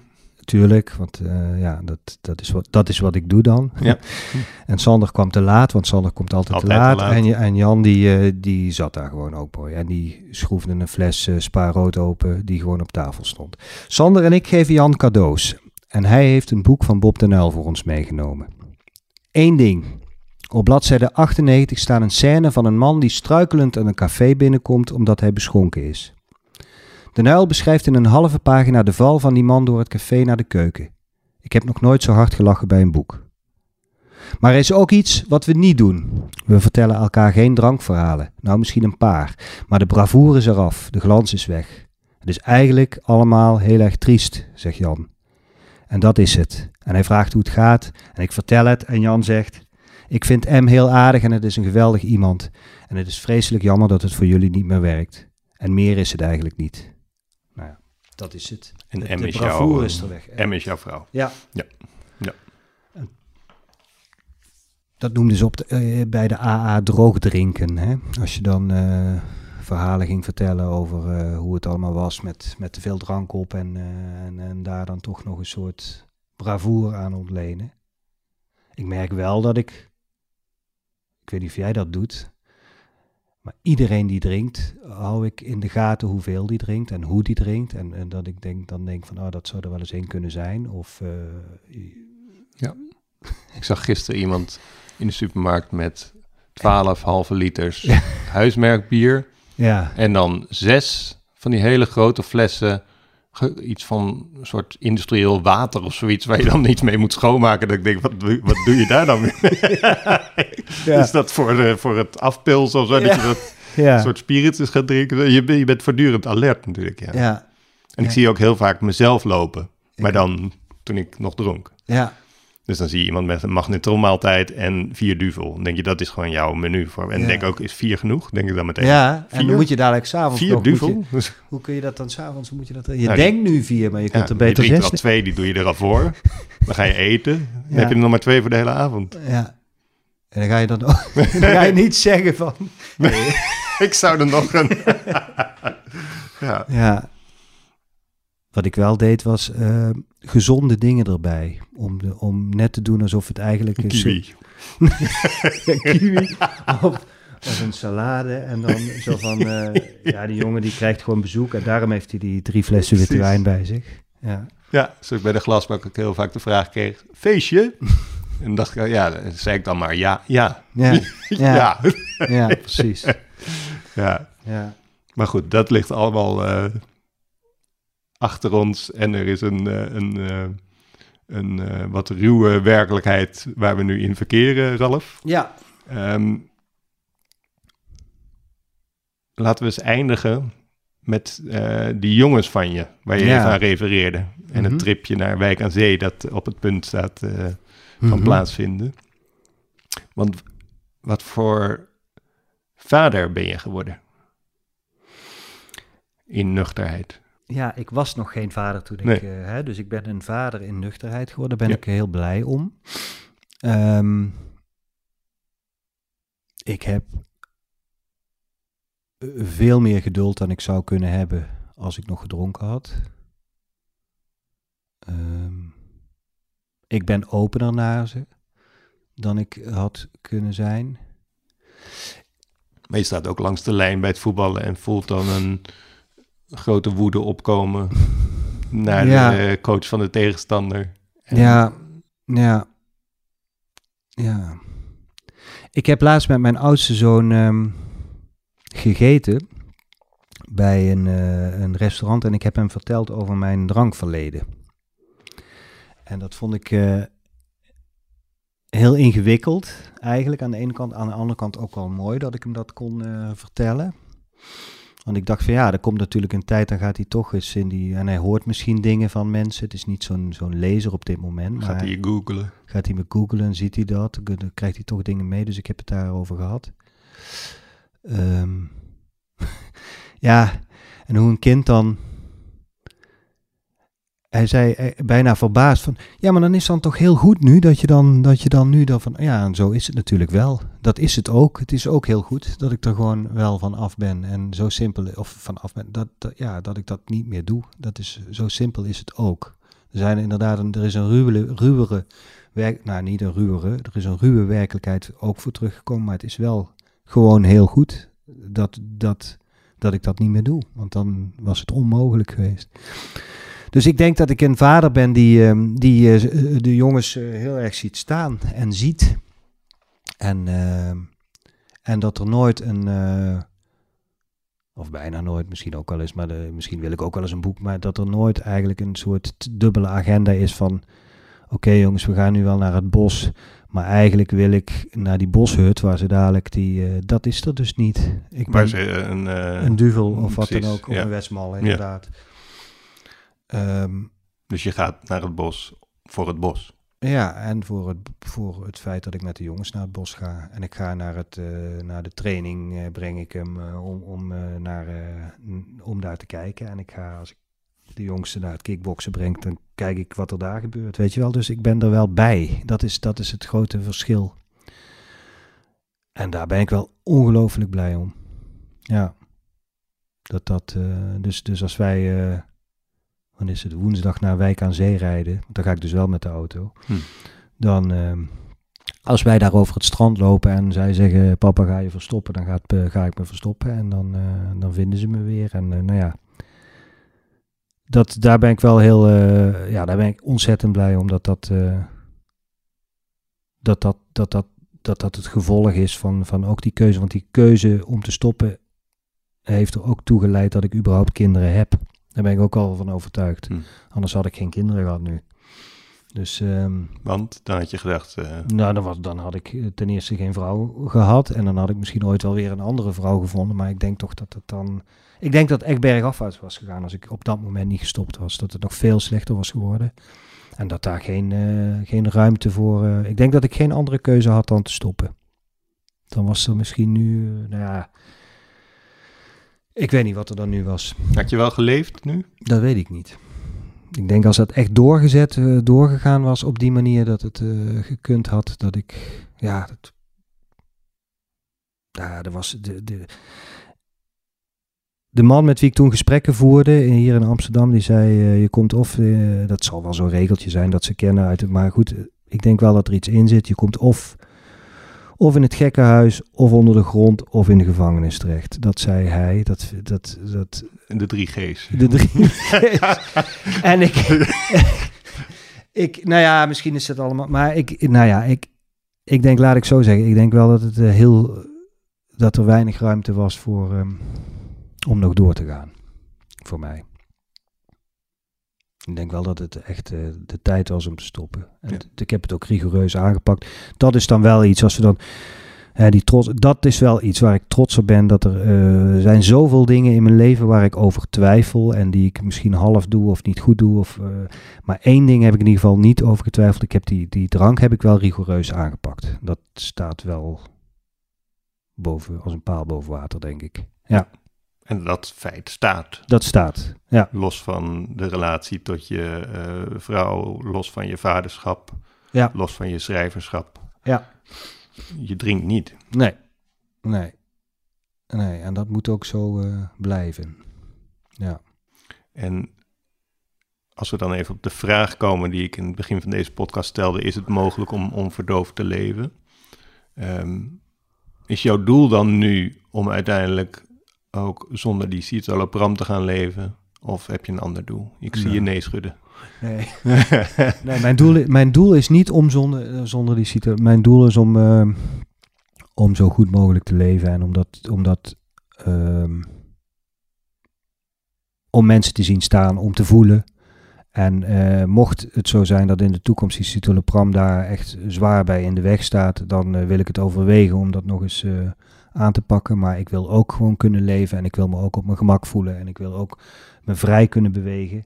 Tuurlijk, want eh, ja, dat, dat, is wat, dat is wat ik doe dan. Ja. en Sander kwam te laat, want Sander komt altijd, Altijd te, laat. te laat. En, Jan, die, eh, die zat daar gewoon ook mooi. En die schroefde een fles eh spaarrood open, die gewoon op tafel stond. Sander en ik geven Jan cadeaus. En hij heeft een boek van Bob de Uyl voor ons meegenomen. Eén ding. Op bladzijde 98 staat een scène van een man die struikelend aan een café binnenkomt omdat hij beschonken is. De Nuil beschrijft in een halve pagina de val van die man door het café naar de keuken. Ik heb nog nooit zo hard gelachen bij een boek. Maar er is ook iets wat we niet doen. We vertellen elkaar geen drankverhalen. Nou, misschien een paar. Maar de bravoure is eraf, de glans is weg. Het is eigenlijk allemaal heel erg triest, zegt Jan. En dat is het. En hij vraagt hoe het gaat. En ik vertel het. En Jan zegt: Ik vind M heel aardig en het is een geweldig iemand. En het is vreselijk jammer dat het voor jullie niet meer werkt. En meer is het eigenlijk niet. Dat is het. En De- M de is bravoure jouw, is er weg. M is jouw vrouw. Ja. Ja. Ja. En Dat noemden ze op de, eh, bij de AA droogdrinken. Hè? Als je dan eh, verhalen ging vertellen over eh, hoe het allemaal was met, met te veel drank op en, eh, en, en daar dan toch nog een soort bravoure aan ontlenen. Ik merk wel dat ik, ik weet niet of jij dat doet, maar iedereen die drinkt, hou ik in de gaten hoeveel die drinkt en hoe die drinkt. En, en dat ik denk, dan denk van, oh, dat zou er wel eens één kunnen zijn. Of eh, Ik zag gisteren iemand in de supermarkt met 12 halve liters huismerkbier. ja, En dan zes van die hele grote flessen. Iets van een soort industrieel water of zoiets. Waar je dan iets mee moet schoonmaken. Dat ik denk, wat, doe- wat doe je daar dan mee? Ja. Is dat voor, de, voor het afpilsen of zo? Dat je dat ja, soort spiritus gaat drinken? Je, bent- je bent voortdurend alert natuurlijk. Ja. ja, En ik zie ook heel vaak mezelf lopen. Maar dan toen ik nog dronk. ja, Dus dan zie je iemand met een magnetronmaaltijd en vier duvel. Dan denk je, dat is gewoon jouw menu. Voor. En Ja. denk ook, is vier genoeg? Denk ik dan meteen. ja. En dan moet je dadelijk s'avonds Vier nog... duvel? je- hoe kun je dat dan s'avonds? Moet je dat... Je Nou, denkt nu vier, maar je kunt Ja, er beter je drinkt twee, die doe je er al voor. Dan ga je eten. Dan Ja. heb je er nog maar twee voor de hele avond. Ja. En dan ga je dan, ook- dan ga je niet zeggen van... Ik zou er nog een... ja. Ja. Wat ik wel deed was eh, gezonde dingen erbij. Om, de, om net te doen alsof het eigenlijk Een kiwi. Ja, kiwi. Of, of een salade. En dan zo van, eh, ja, die jongen die krijgt gewoon bezoek. En daarom heeft hij die drie flessen witte wijn bij zich. Ja. Ja, zoals ik bij de glasbak ook heel vaak de vraag kreeg, feestje? en dacht ik, ja, dan zei ik dan maar ja, ja. Ja, ja, Ja. ja, precies. ja. Ja. Maar goed, dat ligt allemaal eh, achter ons en er is een, eh, een, eh, een eh, wat ruwe werkelijkheid waar we nu in verkeren, Ralf. ja. Ehm, laten we eens eindigen met eh, die jongens van je, waar je Ja. even aan refereerde. En Mhm. het tripje naar Wijk aan Zee dat op het punt staat van Mhm. plaatsvinden. Want wat voor vader ben je geworden? In nuchterheid. Ja, ik was nog geen vader toen ik... Eh, hè, dus ik ben een vader in nuchterheid geworden. Daar ben Ja. ik heel blij om. Ehm, ik heb eh, veel meer geduld dan ik zou kunnen hebben als ik nog gedronken had. Ehm, ik ben opener naar ze dan ik had kunnen zijn. Maar je staat ook langs de lijn bij het voetballen en voelt dan een grote woede opkomen naar Ja. de eh, coach van de tegenstander. En- Ja, ja, ja. Ik heb laatst met mijn oudste zoon ehm, gegeten bij een, eh, een restaurant en ik heb hem verteld over mijn drankverleden. En dat vond ik eh, heel ingewikkeld eigenlijk aan de ene kant. Aan de andere kant ook wel mooi dat ik hem dat kon vertellen. Want ik dacht van ja, er komt natuurlijk een tijd, dan gaat hij toch eens in die... En hij hoort misschien dingen van mensen. Het is niet zo'n zo'n lezer op dit moment. Gaat maar hij je googelen? gaat hij me googlen, ziet hij dat, dan dan krijgt hij toch dingen mee. Dus ik heb het daarover gehad. Ehm, ja, en hoe een kind dan... Hij zei eh, bijna verbaasd van, ja, maar dan is het dan toch heel goed nu dat je dan, dat je dan nu dan van, ja, en zo is het natuurlijk wel. Dat is het ook. Het is ook heel goed dat ik er gewoon wel van af ben en zo simpel, of van af ben, dat, ja, dat ik dat niet meer doe. Dat is, zo simpel is het ook. Er zijn inderdaad, een, er is een ruwere, ruwere werk, nou niet een ruwere, er is een ruwe werkelijkheid ook voor teruggekomen, maar het is wel gewoon heel goed dat, dat, dat ik dat niet meer doe, want dan was het onmogelijk geweest. Dus ik denk dat ik een vader ben die, ehm, die eh, de jongens eh, heel erg ziet staan en ziet. En, ehm, en dat er nooit een, eh, of bijna nooit, misschien ook wel eens, maar de, misschien wil ik ook wel eens een boek, maar dat er nooit eigenlijk een soort dubbele agenda is van, oké jongens, we gaan nu wel naar het bos, maar eigenlijk wil ik naar die boshut waar ze dadelijk die, eh, dat is er dus niet. Ik Waar ben ze een... eh, een duvel of wat dan ook, of ja. een westmal inderdaad. Ehm, Dus je gaat naar het bos voor het bos. Ja, en voor het, voor het feit dat ik met de jongens naar het bos ga. En ik ga naar, het, eh, naar de training, eh, breng ik hem eh, om, om, naar, om daar te kijken. En ik ga, als ik de jongste naar het kickboksen breng, dan kijk ik wat er daar gebeurt. Weet je wel, dus ik ben er wel bij. Dat is, dat is het grote verschil. En daar ben ik wel ongelooflijk blij om. Ja. Dat dat, dus, dus als wij, wanneer is het, woensdag naar Wijk aan Zee rijden, want dan ga ik dus wel met de auto. Hm. Dan, ehm, als wij daar over het strand lopen en zij zeggen, papa ga je verstoppen, dan gaat, eh, ga ik me verstoppen en dan, eh, dan vinden ze me weer. En eh, nou ja, dat, daar ben ik wel heel, ja, daar ben ik ontzettend blij om dat dat, dat, dat, dat, dat, dat dat het gevolg is van, van ook die keuze. Want die keuze om te stoppen heeft er ook toe geleid dat ik überhaupt kinderen heb. Daar ben ik ook al van overtuigd. Hm. Anders had ik geen kinderen gehad nu. Dus ehm, Want dan had je gedacht, eh, nou, dan, was, dan had ik eh, ten eerste geen vrouw gehad. En dan had ik misschien ooit wel weer een andere vrouw gevonden. Maar ik denk toch dat het dan... Ik denk dat het echt bergafwaarts was gegaan als ik op dat moment niet gestopt was. Dat het nog veel slechter was geworden. En dat daar geen, eh, geen ruimte voor... ik denk dat ik geen andere keuze had dan te stoppen. Dan was er misschien nu... nou ja... Ik weet niet wat er dan nu was. had je wel geleefd nu? Dat weet ik niet. Ik denk als dat echt doorgezet, eh, doorgegaan was op die manier dat het eh, gekund had, dat ik, ja, dat, ja, er was de, de, de man met wie ik toen gesprekken voerde hier in Amsterdam, die zei, eh, je komt of, dat zal wel zo'n regeltje zijn dat ze kennen uit het, maar goed, ik denk wel dat er iets in zit. Je komt of of in het gekkenhuis, of onder de grond, of in de gevangenis terecht. Dat zei hij. Dat, dat, dat, De drie G's. de drie. en ik, ik, nou ja, misschien is het allemaal, maar ik, nou ja, ik, ik denk, laat ik zo zeggen, ik denk wel dat het eh, heel, dat er weinig ruimte was voor, ehm, om nog door te gaan, voor mij. Ik denk wel dat het echt eh, de tijd was om te stoppen. En Ja. Ik heb het ook rigoureus aangepakt. Dat is dan wel iets, als we dan, hè, die trots, dat is wel iets waar ik trots op ben. Dat er eh, zijn zoveel dingen in mijn leven waar ik over twijfel en die ik misschien half doe of niet goed doe. Of, eh, maar één ding heb ik in ieder geval niet over getwijfeld. Ik heb die, die drank heb ik wel rigoureus aangepakt. Dat staat wel boven, als een paal boven water, denk ik. Ja, En dat feit staat. dat staat. Ja, Los van de relatie tot je eh, vrouw, los van je vaderschap, Ja. los van je schrijverschap. Ja. Je drinkt niet. nee, nee. Nee, en dat moet ook zo eh, blijven. Ja. En als we dan even op de vraag komen die ik in het begin van deze podcast stelde, is het mogelijk om onverdoofd te leven? Ehm, is jouw doel dan nu om uiteindelijk ook zonder die citalopram te gaan leven? Of heb je een ander doel? Ik zie je nee schudden. Nee. Nee, mijn doel, mijn doel is niet om zonder, eh, zonder die situatie. Mijn doel is om, eh, om zo goed mogelijk te leven en om dat, om dat ehm, om mensen te zien staan, om te voelen. En eh, mocht het zo zijn dat in de toekomst die citalopram daar echt zwaar bij in de weg staat, dan eh, wil ik het overwegen om dat nog eens aan te pakken. Maar ik wil ook gewoon kunnen leven en ik wil me ook op mijn gemak voelen en ik wil ook me vrij kunnen bewegen.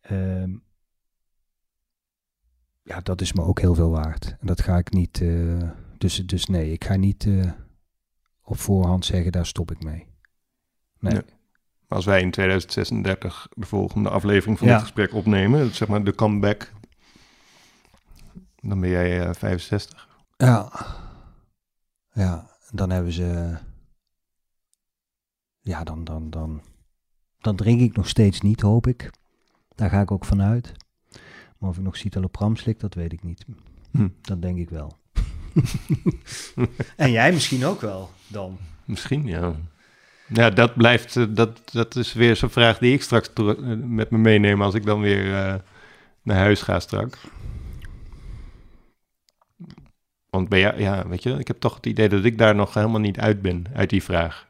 Ehm, ja, dat is me ook heel veel waard. En dat ga ik niet. eh, dus, dus nee, ik ga niet eh, op voorhand zeggen, daar stop ik mee. Nee. Als wij in 2036 de volgende aflevering van Ja. dit gesprek opnemen, zeg maar de comeback, dan ben jij eh, 65. Ja. Ja, dan hebben ze. Ja, dan, dan, dan, dan drink ik nog steeds niet, hoop ik. Daar ga ik ook vanuit. Maar of ik nog citalopram slik, dat weet ik niet. Hm. Dat denk ik wel. en jij misschien ook wel, dan. Misschien, ja. Ja, dat blijft, eh, dat, dat is weer zo'n vraag die ik straks eh, met me meeneem als ik dan weer eh, naar huis ga straks. Want ja, weet je, ik heb toch het idee dat ik daar nog helemaal niet uit ben, uit die vraag.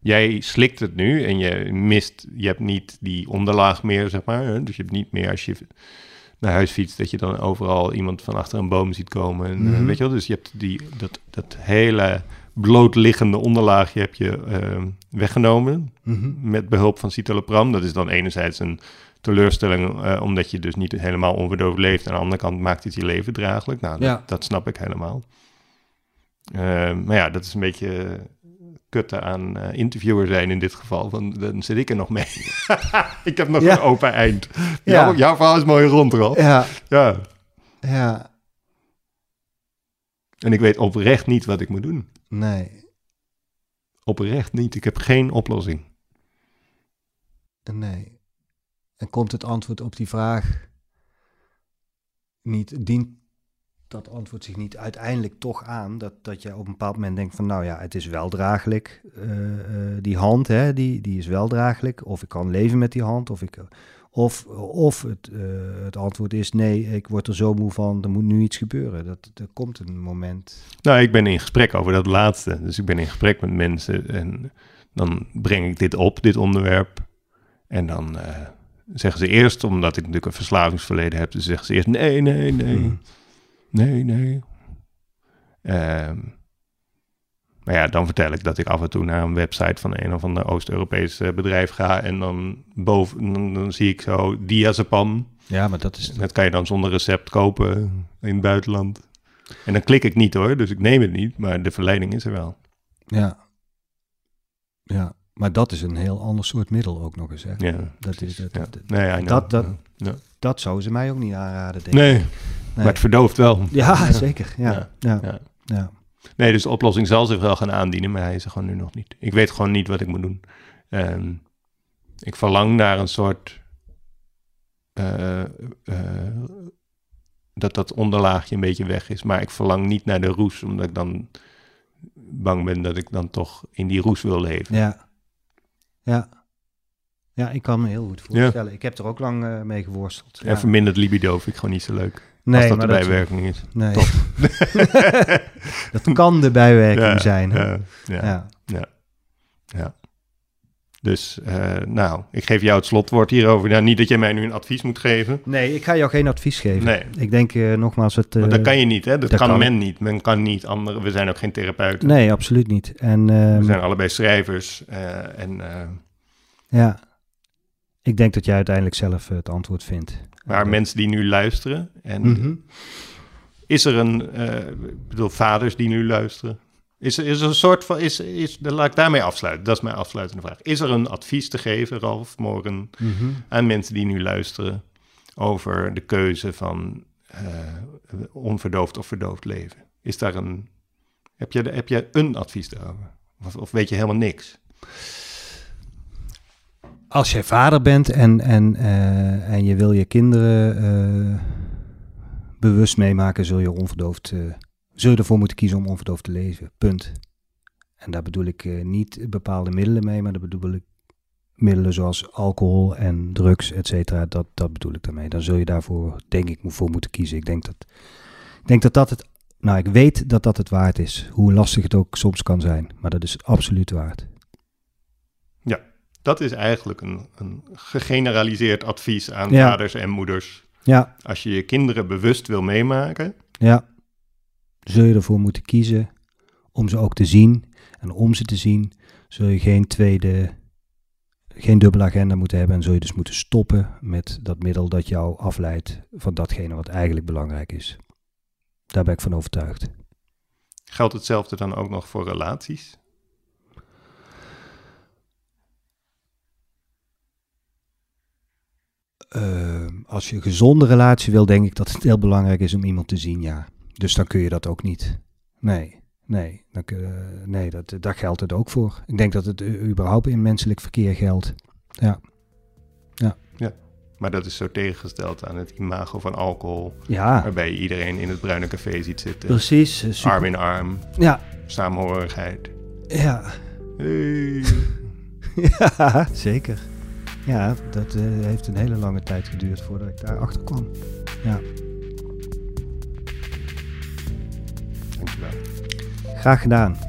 Jij slikt het nu en je mist, je hebt niet die onderlaag meer, zeg maar. Hè? Dus je hebt niet meer als je naar huis fietst, dat je dan overal iemand van achter een boom ziet komen. En, eh, Mhm. weet je wel, dus je hebt die, dat, dat hele blootliggende onderlaagje heb je eh, weggenomen met behulp van citalopram. Dat is dan enerzijds een teleurstelling, eh, omdat je dus niet helemaal onverdoofd leeft. Aan de andere kant maakt het je leven draaglijk. Nou, Ja. dat, snap ik helemaal. Eh, maar ja, dat is een beetje kutten aan eh, interviewer zijn in dit geval. Want dan zit ik er nog mee. ik heb nog Ja. een open eind. Ja. Jouw, jouw verhaal is mooi rond, Ralf. Ja, Ja. ja, En ik weet oprecht niet wat ik moet doen. nee, Oprecht niet. Ik heb geen oplossing. nee. En komt het antwoord op die vraag niet, dient dat antwoord zich niet uiteindelijk toch aan, dat, dat je op een bepaald moment denkt van, nou ja, het is wel draaglijk, eh, eh, die hand, hè, die, die is wel draaglijk, of ik kan leven met die hand, of, ik, of, of het, eh, het antwoord is, nee, ik word er zo moe van, er moet nu iets gebeuren. Dat, er komt een moment. Nou, ik ben in gesprek over dat laatste. Dus ik ben in gesprek met mensen en dan breng ik dit op, dit onderwerp. En dan zeggen ze eerst, omdat ik natuurlijk een verslavingsverleden heb, dus zeggen ze eerst nee, nee, nee, Mhm. nee, nee. Ehm, maar ja, dan vertel ik dat ik af en toe naar een website van een of ander Oost-Europees eh, bedrijf ga en dan boven, dan, dan zie ik zo diazepam. Ja, maar dat is, Dat kan je dan zonder recept kopen in het buitenland. En dan klik ik niet hoor, dus ik neem het niet, maar de verleiding is er wel. ja. Ja, maar dat is een heel ander soort middel ook nog eens, hè. Ja, Dat precies. is- dat- ja. dat- nee, dat- dat- Ja. Dat zou ze mij ook niet aanraden, denk ik. Nee, Nee. maar het verdooft wel. Ja, zeker. Ja, Ja, ja, ja. ja. Nee, dus de oplossing zal zich wel gaan aandienen, maar hij is er gewoon nu nog niet. Ik weet gewoon niet wat ik moet doen. Ehm, ik verlang naar een soort eh, eh, dat dat onderlaagje een beetje weg is. Maar ik verlang niet naar de roes, omdat ik dan bang ben dat ik dan toch in die roes wil leven. Ja. Ja. Ja, ik kan me heel goed voorstellen. Ik heb er ook lang eh, mee geworsteld. En Ja. verminderd libido vind ik gewoon niet zo leuk. Nee, als dat de dat- bijwerking is. Nee. Top. dat kan de bijwerking zijn. Ja, ja, Ja. Dus, eh, nou, ik geef jou het slotwoord hierover. Nou, niet dat jij mij nu een advies moet geven. Nee, ik ga jou geen advies geven. Nee. Ik denk eh, nogmaals het... Want eh, dat kan je niet, hè? Dat, dat kan, kan. men niet. Men kan niet andere... We zijn ook geen therapeuten. Nee, absoluut niet. En We ehm, zijn allebei schrijvers. en, ja, ik denk dat jij uiteindelijk zelf het antwoord vindt. maar mensen die nu luisteren... En mhm. is er een... ik bedoel, vaders die nu luisteren... Is er, is er een soort van... Is, is, laat ik daarmee afsluiten. Dat is mijn afsluitende vraag. Is er een advies te geven, Ralf, morgen... Mhm. aan mensen die nu luisteren... over de keuze van eh, onverdoofd of verdoofd leven? Is daar een... Heb je, heb je een advies daarover? Of, of weet je helemaal niks? Als jij vader bent en, en, eh, en je wil je kinderen eh, bewust meemaken, zul je onverdoofd, zul je ervoor moeten kiezen om onverdoofd te leven. Punt. En daar bedoel ik eh, niet bepaalde middelen mee, maar daar bedoel ik middelen zoals alcohol en drugs, et cetera. Dat, dat bedoel ik daarmee. Dan zul je daarvoor, denk ik, voor moeten kiezen. Ik denk dat, ik denk dat dat het, nou ik weet dat dat het waard is. Hoe lastig het ook soms kan zijn, maar dat is absoluut waard. Dat is eigenlijk een, een gegeneraliseerd advies aan Ja. vaders en moeders. Ja, Als je je kinderen bewust wil meemaken, Ja, zul je ervoor moeten kiezen om ze ook te zien. En om ze te zien, zul je geen tweede, geen dubbele agenda moeten hebben. En zul je dus moeten stoppen met dat middel dat jou afleidt van datgene wat eigenlijk belangrijk is. Daar ben ik van overtuigd. geldt hetzelfde dan ook nog voor relaties? Eh, als je een gezonde relatie wil, denk ik dat het heel belangrijk is om iemand te zien, ja. Dus dan kun je dat ook niet. Nee, nee, dan, nee dat, daar geldt het ook voor. Ik denk dat het eh, überhaupt in menselijk verkeer geldt. Ja. Maar dat is zo tegengesteld aan het imago van alcohol, Ja, waarbij je iedereen in het bruine café ziet zitten. precies. eh, super- Arm in arm, Ja, saamhorigheid. ja. Hey. ja, zeker. Ja, dat eh, heeft een hele lange tijd geduurd voordat ik daar achter kwam. Ja, Graag gedaan.